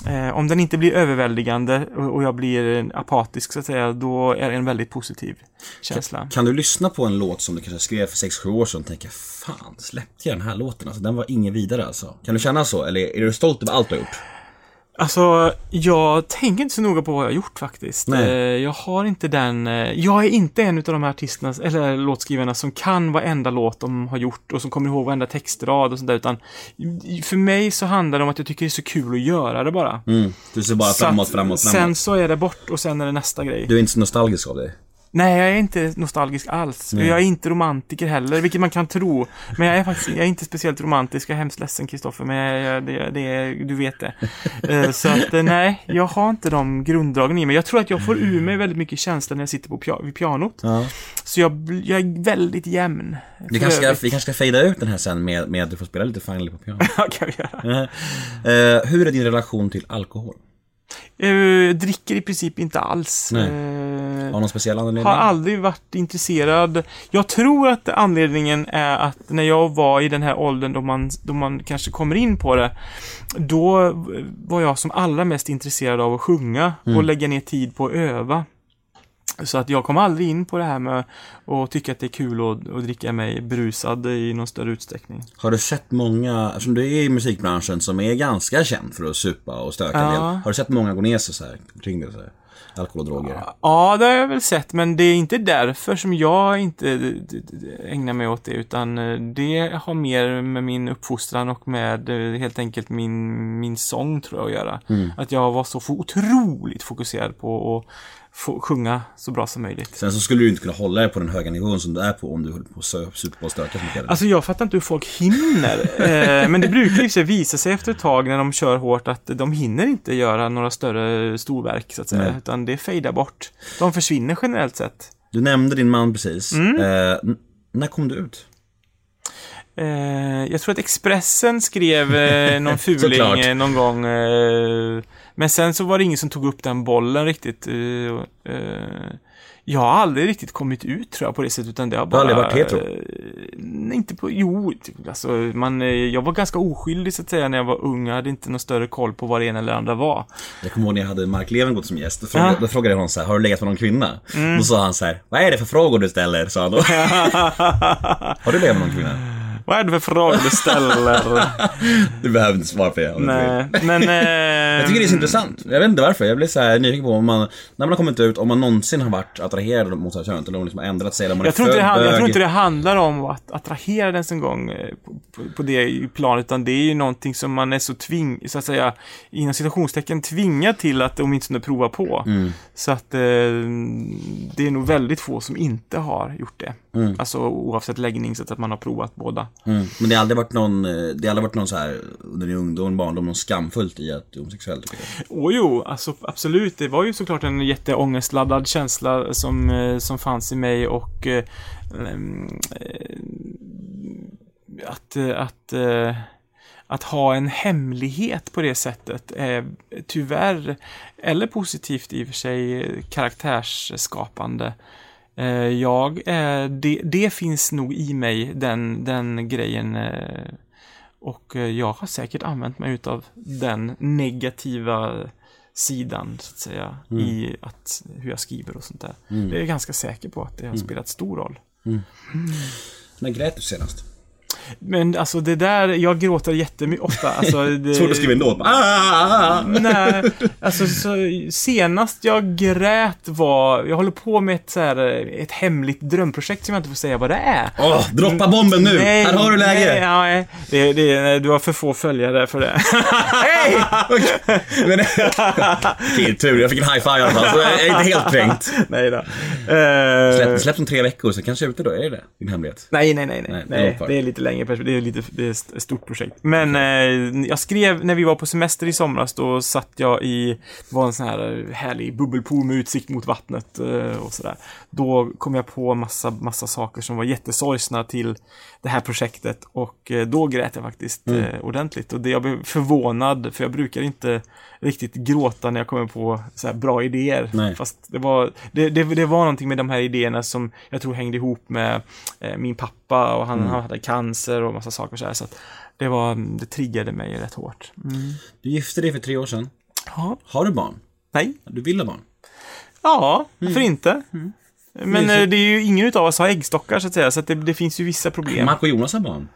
eh, om den inte blir överväldigande och, jag blir apatisk så att säga, då är det en väldigt positiv känsla. Kan du lyssna på en låt som du kanske skrev för 6-7 år sedan och tänka Fan, släppte jag den här låten? Alltså, den var ingen vidare alltså. Kan du känna så? Eller är du stolt över allt du har gjort? Alltså, jag tänker inte så noga på vad jag har gjort faktiskt. Nej. Eh, Jag har inte den... eh, Jag är inte en av de här artisterna, eller låtskrivarna, som kan varenda låt de har gjort och som kommer ihåg varenda textrad och sånt där, utan för mig så handlar det om att jag tycker det är så kul att göra det bara. Mm. Du ser bara Så framåt, framåt, framåt. Sen så är det bort och sen är det nästa grej. Du är inte så nostalgisk av dig? Nej, jag är inte nostalgisk alls. Nej. Jag är inte romantiker heller, vilket man kan tro. Men jag är faktiskt jag är inte speciellt romantisk. Jag är hemskt ledsen, Kristoffer, men jag, det, det, du vet det. [LAUGHS] Eh, Så att, eh, nej, jag har inte de grunddragen i mig. Jag tror att jag får ur mig väldigt mycket känslor när jag sitter på pia- vid pianot. Ja. Så jag, jag är väldigt jämn. Vi kanske, ska, vi kanske ska fejda ut den här sen med, med att du får spela lite Finally på piano. [LAUGHS] Ja, kan vi göra. Eh, hur är din relation till alkohol? Jag dricker i princip inte alls. Nej. Har någon speciell anledning? Har aldrig varit intresserad. Jag tror att anledningen är att när jag var i den här åldern då man, då man kanske kommer in på det, då var jag som allra mest intresserad av att sjunga och lägga ner tid på att öva. Så att jag kom aldrig in på det här med att tycka att det är kul att, att dricka mig berusad i någon större utsträckning. Har du sett många, eftersom du är i musikbranschen som är ganska känd för att supa och stöka Ja. del. Har du sett många gå ner sig så här kring det? Så här? Alkohol och droger? Ja, det har jag väl sett, men det är inte därför som jag inte ägnar mig åt det, utan eh, det har mer med min uppfostran och med eh, helt enkelt min, min sång tror jag att göra. Att jag var så otroligt fokuserad på att få sjunga så bra som möjligt. Sen så skulle du inte kunna hålla dig på den höga nivån som du är på om du höll på att sö- supa och stöka så mycket. Alltså jag fattar inte hur folk hinner. [LAUGHS] eh, men det brukar för sig visa sig efter ett tag när de kör hårt att de hinner inte göra några större storverk så att säga. Nej. Utan det fejdar bort. De försvinner generellt sett. Du nämnde din man precis. Mm. Eh, när kom du ut? Eh, jag tror att Expressen skrev eh, någon [LAUGHS] fuling eh, någon gång. Eh, men sen så var det ingen som tog upp den bollen riktigt. Eh, eh, jag har aldrig riktigt kommit ut tror jag på det sättet, utan det har har bara... aldrig varit hetero? eh, nej, inte på... Jo, typ, alltså, man, eh, jag var ganska oskyldig så att säga när jag var ung. Jag hade inte någon större koll på vad det ena eller andra var. Jag kommer ihåg när jag hade Mark Levengood som gäst. Då frågade, Ja. Mm. då frågade jag honom så här, har du legat med någon kvinna? Då sa han så här, vad är det för frågor du ställer? Sa han då. [LAUGHS] har du legat med någon kvinna? Vad är det för frågor du ställer? [LAUGHS] Du behöver inte svara på det. Nej, men Jag tycker det är så intressant. Jag vet inte varför. Jag blir så här nyfiken på om man, när man har kommit ut, om man någonsin har varit attraherad mot det här könet eller om man liksom har ändrat sig eller om man Jag är tror, inte det, född hand- jag tror inte det handlar om att attrahera den en gång eh, på, på, på det planet, utan det är ju någonting som man är så tving, så att säga, inom citationstecken tvingad till att åtminstone prova på. Mm. Så att eh, det är nog väldigt få som inte har gjort det. Alltså oavsett läggning, så att man har provat båda. Mm. Men det har aldrig varit någon, eh, det har aldrig varit någon så här under din ungdom, barndom, någon skamfullt i att du är homosexuell tycker jag. Jo, alltså absolut. Det var ju såklart en jätteångestladdad känsla som, eh, som fanns i mig och eh, mm, eh att, att, eh, att ha en hemlighet på det sättet är tyvärr, eller positivt i och för sig, eh, karaktärsskapande. Eh, Jag, eh, det, det finns nog i mig, den, den grejen. eh, Och jag har säkert använt mig utav den negativa sidan, så att säga, i att, hur jag skriver och sånt där. Det är jag ganska säker på att det har spelat stor roll. När grät du senast? Men alltså det där, jag gråter jättemycket ofta. Alltså, [LAUGHS] det, Svårt att skriva en låt. Ah, ah, ah. Nej, [LAUGHS] alltså så, senast jag grät var, jag håller på med ett, så här, ett hemligt drömprojekt som jag inte får säga vad det är. Åh, droppa bomben nu! här har du läge! Nej, ja, nej. det, det, nej, du har för få följare för det. [LAUGHS] Hej! Men, Okej, tur. Jag fick en high five i alla fall, så jag är inte helt kränkt. nej då. Släpp, Eh, släpps om tre veckor, så kanske ute då, är det? Din hemlighet? Nej, nej, nej, Nej, nej. är nej det är lite längre perspektiv. Det är, lite, det är ett stort projekt. Men eh, jag skrev, när vi var på semester i somras, då satt jag i, det var en sån här härlig bubbelpool med utsikt mot vattnet eh, och sådär. Då kom jag på massa, massa saker som var jättesorgsna till det här projektet och eh, då grät jag faktiskt Mm. eh, ordentligt. Och det, jag blev förvånad, för jag brukar inte riktigt gråta när jag kommer på så bra idéer. Nej. Fast det var, det, det, det var någonting med de här idéerna som jag tror hängde ihop med eh, min pappa och han, Mm. han hade cancer och massa saker så här. Så att det var, det triggade mig rätt hårt. Mm. Du gifte dig för tre år sedan. Ja, Har du barn? nej. Du vill ha barn? Ja, varför inte? Men Mysigt. eh, det är ju ingen utav oss har äggstockar så att säga, så att det, det finns ju vissa problem. Marco och Jonas har barn.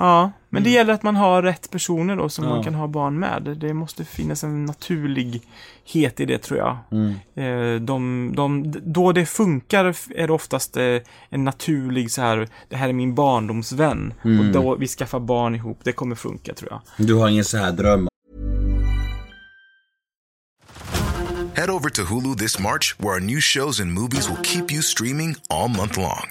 Ja, men det gäller att man har rätt personer då som Ja. man kan ha barn med. Det måste finnas en naturlighet i det tror jag. Eh, De, de, då det funkar är det oftast eh, en naturlig så här, det här är min barndomsvän. Och då vi skaffar barn ihop, det kommer funka tror jag. Du har ingen så här dröm Head over to Hulu this March, where our new shows and movies will keep you streaming all month long.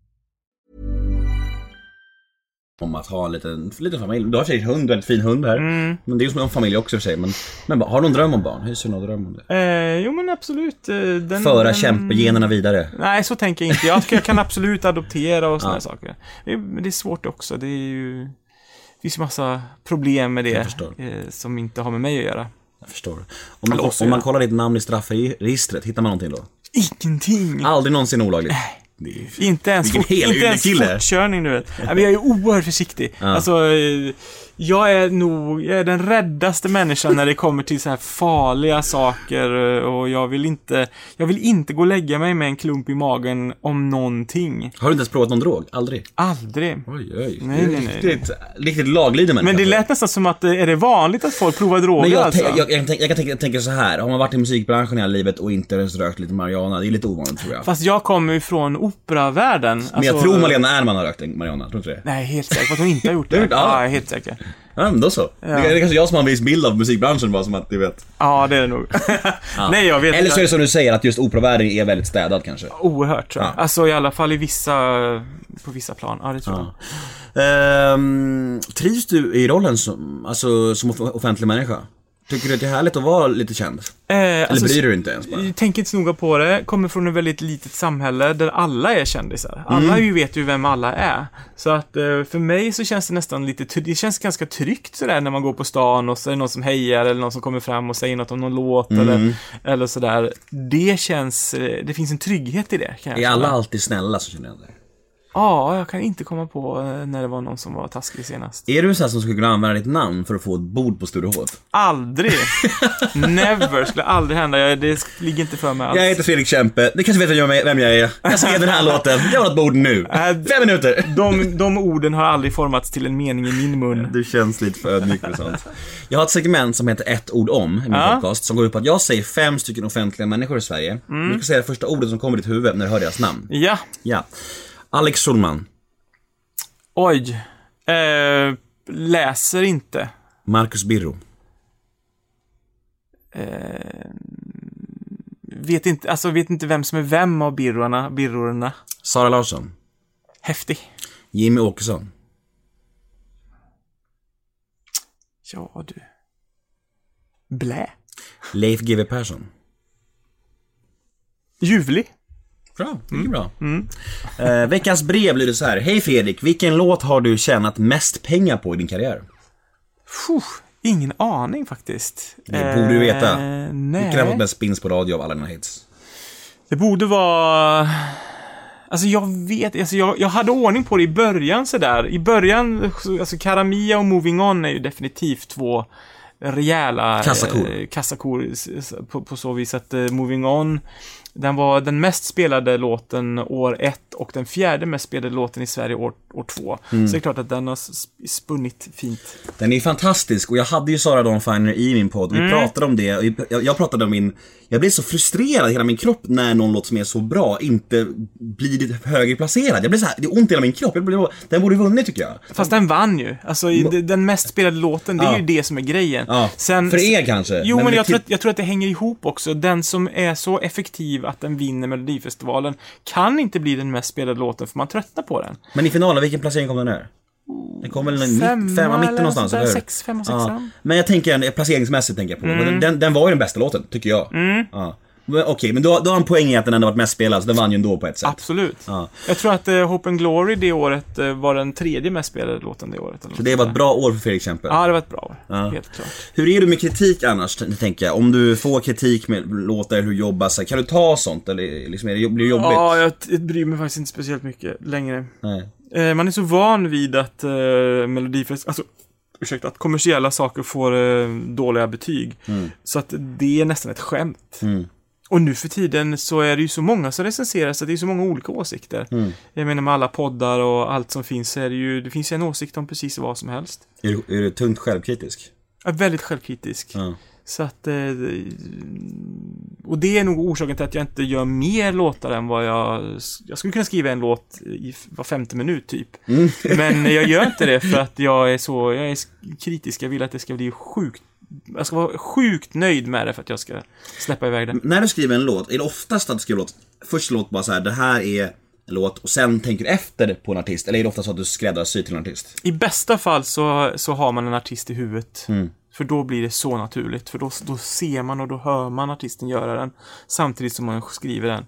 Om att ha en liten, liten familj. Du har tjej hund, väldigt fin hund här. Men det är ju som en familj också i och för sig. Men, men har du någon dröm om barn? Hyser du någon dröm om det? Eh, jo men absolut. eh, Den, Föra den- kämpegenerna vidare. Nej, så tänker jag inte. Jag, jag kan absolut adoptera och sådana [LAUGHS] Ja. saker. Det är, det är svårt också. Det är ju... Det finns ju massa problem med det eh, som inte har med mig att göra. Jag förstår. Om man, om man kollar ditt namn i straffregistret, hittar man någonting då? Ingenting! Aldrig någonsin olagligt? Är- Inte ens, fort, inte ens fortkörning, du vet. Nej, men jag är oerhört försiktig. Alltså, eh, jag är nog, jag är den räddaste människan när det kommer till så här farliga saker och jag vill inte, jag vill inte gå och lägga mig med en klump i magen om någonting. Har du inte ens provat någon drog? Aldrig? Aldrig. Oj, oj. Nej, nej, nej. Riktigt, riktigt laglydig människa. Men det lät nästan som att, är det vanligt att folk provar droger Men jag, alltså? jag, jag, jag, kan tänka- jag jag tänker så här. har man varit i musikbranschen hela livet och inte ens rökt lite marijuana, det är lite ovanligt tror jag. Fast jag kommer ju från operavärlden. Men Alltså, jag tror Malena Ernman har rökt en marijuana, tror du inte det? Nej, helt säker på att hon inte har gjort [LAUGHS] det. Ja. helt säker. Ja, men då så. Det, är- det är kanske jag som har en viss bild av musikbranschen bara som att du vet. Ja, det är det nog. [LAUGHS] Nej, jag vet Eller så är det som du säger, att just operavärlden är väldigt städad kanske. Oerhört tror jag. Ja. Alltså i alla fall i vissa, på vissa plan. Ja, det tror jag. Ehm, trivs du i rollen som, alltså, som off- offentlig människa? Tycker du att det är härligt att vara lite känd? Eh, Eller alltså, bryr du dig inte ens bara? Jag tänker inte så noga på det. Kommer från ett väldigt litet samhälle där alla är kändisar. Alla Mm. ju vet ju vem alla är. Så att eh, för mig så känns det nästan lite, det känns ganska tryggt sådär när man går på stan och så är det någon som hejar eller någon som kommer fram och säger något om någon låt Mm. eller, eller sådär. Det känns, eh, det finns en trygghet i det. Kan jag Är alla alltid snälla så känner jag det. Ja, jag kan inte komma på eh, när det var någon som var taskig senast. Är du så här som skulle kunna använda ditt namn för att få ett bord på Sturehof? Aldrig! [LAUGHS] Never! Skulle aldrig hända. Jag, det ligger inte för mig alls. Jag heter Fredrik Kempe, ni kanske vet vem jag är- vem jag är. Jag skrev den här låten, jag har ett bord nu. Äh, Fem minuter! De, de orden har aldrig formats till en mening i min mun. Du känns lite för ödmjuk med sånt. Jag har ett segment som heter ett ord om i min Ja. podcast, som går ut på att jag säger fem stycken offentliga människor i Sverige. Du ska säga det första ordet som kommer i ditt huvud när du hör deras namn. Ja. Ja. Alex Schulman, Oj. Eh, läser inte. Marcus Birro, Vet inte, alltså vet inte vem som är vem av birrorna, birrorna. Sara Larsson, Häftig. Jimmy Åkesson, Ja, du. Blä. Leif GW Persson. Ljuvlig. Bra, mycket bra. Eh, veckans brev lyder så här. Hej Fredrik, vilken låt har du tjänat mest pengar på i din karriär? Puh, ingen aning faktiskt. Det borde du veta. Eh, Vilken har fått nej. mest spins på radio av alla dina hits? Det borde vara... Alltså jag vet, alltså jag, jag hade ordning på det i början sådär. I början, så- alltså Karamia och Moving On är ju definitivt två rejäla Kassakor. eh, kassakor på, på så vis att eh, Moving On den var den mest spelade låten år ett och den fjärde mest spelade låten i Sverige år, år två. Mm. Så det är klart att den har spunnit fint. Den är fantastisk och jag hade ju Sara Dawn Finer i min podd. Vi Mm. pratade om det. jag pratade om min... Jag blir så frustrerad i hela min kropp när någon låt som är så bra inte blir högre placerad. Jag blir så här, det är ont i hela min kropp. Jag blir, den borde vunnit tycker jag. Fast den vann ju. Alltså den mest spelade låten, det är Ja. ju det som är grejen. Ja, för er kanske, Jo, men men, jag, tror att, jag tror att det hänger ihop också. Den som är så effektiv att den vinner Melodifestivalen kan inte bli den mest spelade låten för man tröttnar på den. Men i finalen, vilken placering kom den där? Den kom väl en mitt, femma, mitten någonstans, eller hur? sex, femma, sexa. Men jag tänker en- placeringsmässigt tänker jag på. Mm. Den, den var ju den bästa låten, tycker jag. Ja. Men Okej, men då, då har han poäng i att den ändå varit mest spelad, så den vann ju ändå på ett sätt. Absolut. Ja. Jag tror att uh, Hope and Glory det året eh, var den tredje mest spelade låten det året. Så det var ett bra år för Fredrik Kempe. Ja, det var ett bra år. Ja. Helt klart. Hur är du med kritik annars, tänker jag? Om du får kritik med låtar, hur du jobbar, så här, kan du ta sånt? Eller liksom, är det, blir det jobbigt? Ja, jag, jag bryr mig faktiskt inte speciellt mycket längre. Nej. Eh, man är så van vid att eh, Melodifest, alltså ursäkta, att kommersiella saker får eh, dåliga betyg. Så att det är nästan ett skämt. Mm. Och nu för tiden så är det ju så många som recenserar så det är så många olika åsikter. Mm. Jag menar med alla poddar och allt som finns så är det ju, det finns ju en åsikt om precis vad som helst. Är, du, är du tungt självkritisk? Är väldigt självkritisk. Ja. Så att, eh, och det är nog orsaken till att jag inte gör mer låtar än vad jag, jag skulle kunna skriva en låt i var femte minut typ. [LAUGHS] Men jag gör inte det för [LAUGHS] att jag är så, jag är kritisk, jag vill att det ska bli sjukt, jag ska vara sjukt nöjd med det för att jag ska släppa iväg det. När du skriver en låt, är det oftast att du skriver låt, först låt bara så här, det här är en låt och sen tänker du efter på en artist? Eller är det ofta så att du skräddarsyr till en artist? I bästa fall så, så har man en artist i huvudet. För då blir det så naturligt. För då, då ser man och då hör man artisten göra den. Samtidigt som man skriver den.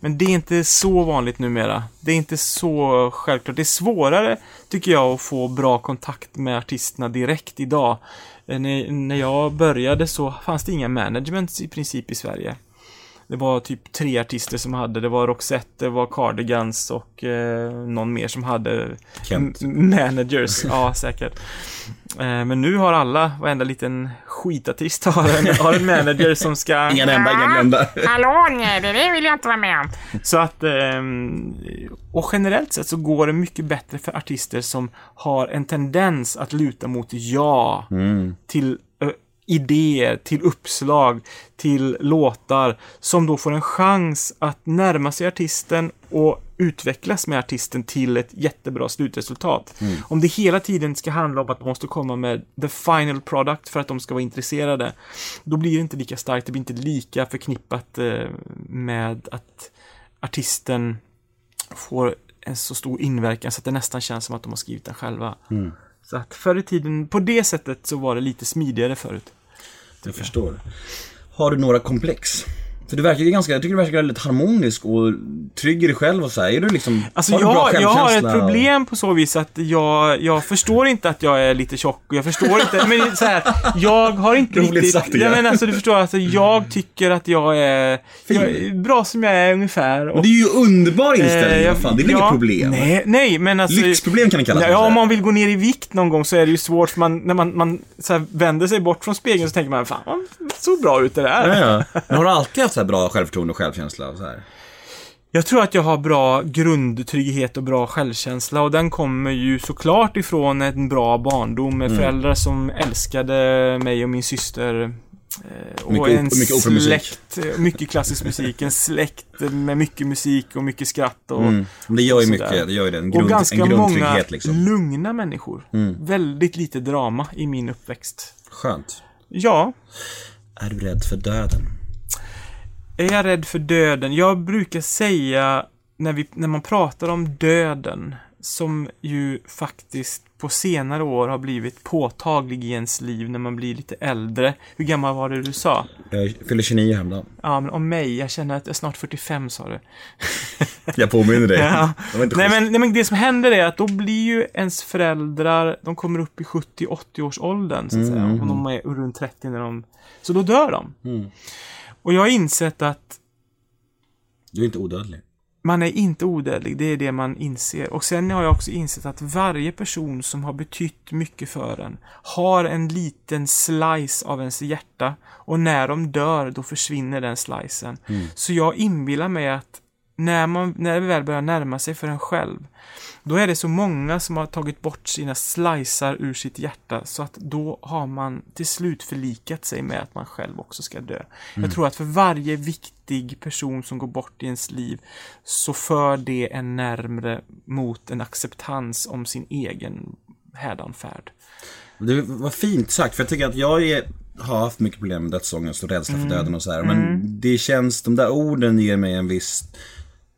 Men det är inte så vanligt numera. Det är inte så självklart. Det är svårare, tycker jag, att få bra kontakt med artisterna direkt idag. Eh, När, när jag började så fanns det inga managements i princip i Sverige. Det var typ tre artister som hade, det var Roxette, det var Cardigans och eh, någon mer som hade Kent. managers. Ja, säkert. Eh, men nu har alla, varenda liten skitartist har en, har en manager som ska... [LAUGHS] Inga nämnda, inga glömda. Hallå, nej, det där vill jag inte vara med om. Så att, ehm, och generellt sett så går det mycket bättre för artister som har en tendens att luta mot ja till ö, idéer, till uppslag, till låtar som då får en chans att närma sig artisten och utvecklas med artisten till ett jättebra slutresultat. Om det hela tiden ska handla om att man måste komma med the final product för att de ska vara intresserade, då blir det inte lika starkt, det blir inte lika förknippat eh, med att artisten får en så stor inverkan så att det nästan känns som att de har skrivit den själva. Så att förr i tiden, på det sättet så var det lite smidigare förut. Jag förstår. Har du några komplex? För du verkar ju ganska, jag tycker du verkar väldigt harmonisk och trygg i dig själv och så här. Är du liksom, Alltså har du bra jag, jag har ett problem på så vis att jag, jag förstår inte att jag är lite tjock och jag förstår inte, men så här, jag har inte Roligt riktigt... sagt, ja. men alltså du förstår, alltså, jag tycker att jag är, jag är bra som jag är ungefär. Och Och, det är ju underbar inställning, eh, fan. Det är väl ja, inget problem? Nej, nej, men alltså... Lyxproblem kan det kallas. Ja, om man vill gå ner i vikt någon gång så är det ju svårt för man, när man, man så här, vänder sig bort från spegeln så tänker man, fan vad så bra ut det där. Ja, ja. [LAUGHS] Men har du alltid haft så bra självförtroende och självkänsla? Och så här? Jag tror att jag har bra grundtrygghet och bra självkänsla och den kommer ju såklart ifrån en bra barndom med föräldrar som älskade mig och min syster. eh, Och Mycket en mycket släkt, mycket klassisk musik, en släkt med mycket musik och mycket skratt och, Mm. Det gör ju och mycket, det gör ju det. En, och grund, ganska en många liksom. Mm. lugna människor. Väldigt lite drama i min uppväxt. Skönt. Ja, Är du rädd för döden? Är jag rädd för döden? Jag brukar säga när, vi, när man pratar om döden, som ju faktiskt på senare år har blivit påtaglig i ens liv när man blir lite äldre. Hur gammal var det du sa? Jag fyller 29 häromdagen. Ja, men om mig. Jag känner att jag är snart 45 sa du. [LAUGHS] Jag påminner dig. [LAUGHS] Ja. Nej men, nej men det som händer är att då blir ju ens föräldrar, de kommer upp i 70-80 års åldern så att säga. Om de är runt 30 när de... Så då dör de. Och jag har insett att Du är inte odödlig. man är inte odödlig, det är det man inser. Och sen har jag också insett att varje person som har betytt mycket för en har en liten slice av ens hjärta och när de dör, då försvinner den slicen. Så jag inbillar mig att när, man, när det väl börjar närma sig för en själv, då är det så många som har tagit bort sina slicer ur sitt hjärta så att då har man till slut förlikat sig med att man själv också ska dö. Jag tror att för varje viktig person som går bort i ens liv så för det en närmre mot en acceptans om sin egen hädanfärd. Det var fint sagt, för jag tycker att jag är, har haft mycket problem med dödsångest och rädsla Mm. för döden och så här. Men det känns, de där orden ger mig en viss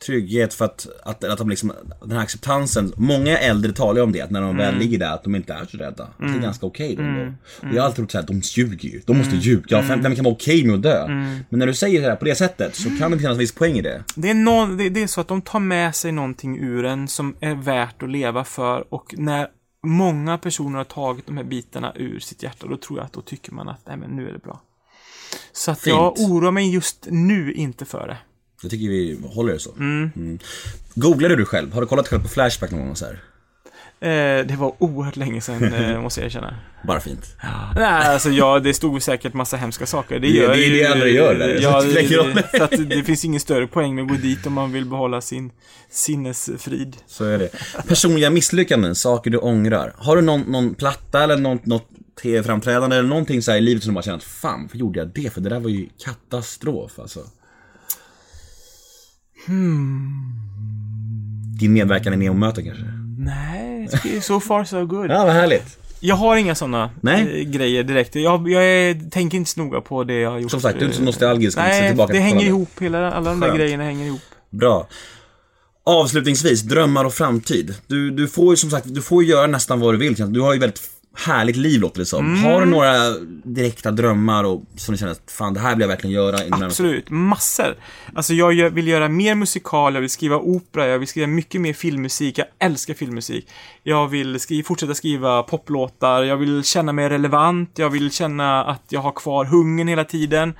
trygghet för att, att, att de liksom, den här acceptansen, många äldre talar ju om det, att när de Mm. väl ligger där, att de inte är så rädda. Att det är ganska okej då. ändå. Och jag har alltid trott såhär, de ljuger ju, de måste ljuga, Mm. vem, kan vara okej med att dö? Men när du säger det här på det sättet så kan det finnas en viss poäng i det. Det är, någon, det, det är så att de tar med sig någonting ur en som är värt att leva för och när många personer har tagit de här bitarna ur sitt hjärta, då tror jag att då tycker man att nej men nu är det bra. Så att jag oroar mig just nu inte för det. Jag tycker vi håller det så. Mm. Googlade du själv? Har du kollat själv på Flashback någon gång så här? Eh, det var oerhört länge sedan, eh, [LAUGHS] måste jag erkänna. Bara fint. Nej, alltså ja, det stod säkert massa hemska saker. Det Det- gör det är ju... det alla gör där, så Ja, det ingen roll. det, så att det finns ingen större poäng med att gå dit om man vill behålla sin sinnesfrid. Så är det. Personliga misslyckanden, saker du ångrar. Har du någon, någon platta eller något, något tv-framträdande eller någonting så i livet som du bara känner att fan, varför gjorde jag det? För det där var ju katastrof alltså. Din medverkan i Neomöten kanske? Nej, so far so good. Ja, vad härligt. Jag har inga sådana eh, grejer direkt. Jag, jag tänker inte så noga på det jag har gjort. Som sagt, du är inte så nostalgisk du ser Nej, tillbaka det hänger ihop. Hela, alla de där Skönt. grejerna hänger ihop. Bra. Avslutningsvis, drömmar och framtid. Du, du får ju som sagt, du får göra nästan vad du vill. Du har ju väldigt härligt liv låter det som. Mm. Har du några direkta drömmar och som du känner att fan det här vill jag verkligen göra? Absolut, massor. Alltså jag vill göra mer musikal, jag vill skriva opera, jag vill skriva mycket mer filmmusik, jag älskar filmmusik. Jag vill skri fortsätta skriva poplåtar, jag vill känna mig relevant, jag vill känna att jag har kvar hungern hela tiden.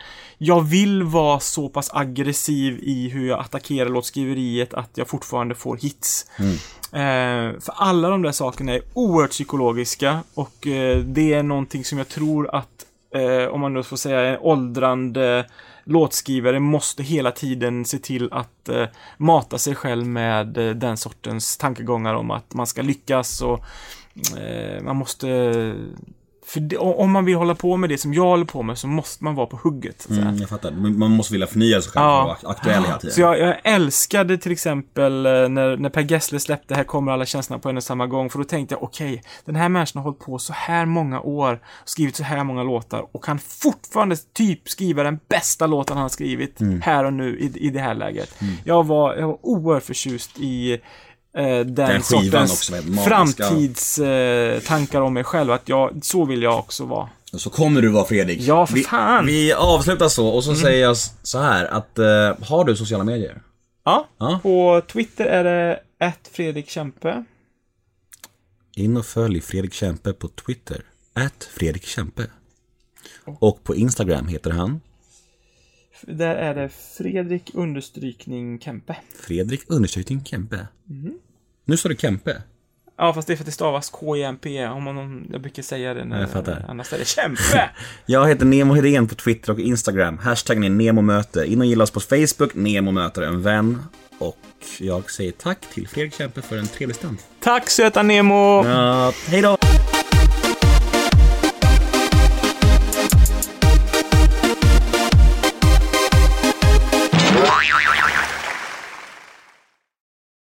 Jag vill vara så pass aggressiv i hur jag attackerar låtskriveriet att jag fortfarande får hits. Eh, för alla de där sakerna är oerhört psykologiska och eh, det är någonting som jag tror att eh, om man då får säga en åldrande låtskrivare måste hela tiden se till att eh, mata sig själv med eh, den sortens tankegångar om att man ska lyckas och eh, man måste för det, om man vill hålla på med det som jag håller på med så måste man vara på hugget. Mm, jag fattar. Man måste vilja förnya sig själv Ja. och vara aktuell hela tiden. Så jag, jag älskade till exempel eh, när, när Per Gessle släppte Här kommer alla känslorna på en och samma gång. För då tänkte jag, okej, den här människan har hållit på så här många år, skrivit så här många låtar och kan fortfarande typ skriva den bästa låten han har skrivit här och nu i, i det här läget. Jag, var, jag var oerhört förtjust i den, Den skivan sortens framtidstankar eh, tankar om mig själv. Att jag, så vill jag också vara. Så kommer du vara Fredrik. Ja, för vi, fan. Vi avslutar så och så säger jag så här att eh, har du sociala medier? Ja, Ja. på Twitter är det ett Fredrik Kempe. In och följ Fredrik Kempe på Twitter. At Fredrik Kempe. Och på Instagram heter han Där är det Fredrik understrykning Kempe. Fredrik understrykning Kempe. Nu står det Kempe. Ja, fast det är för att det stavas K-I-M-P. Om man, jag brukar säga det när, Jag annars är det Kempe. [LAUGHS] Jag heter Nemo Hedén på Twitter och Instagram. Hashtaggen är NEMOMÖTE. In och gilla oss på Facebook. Nemo möter en vän. Och jag säger tack till Fredrik Kempe för en trevlig stund. Tack söta Nemo! Ja, hej då!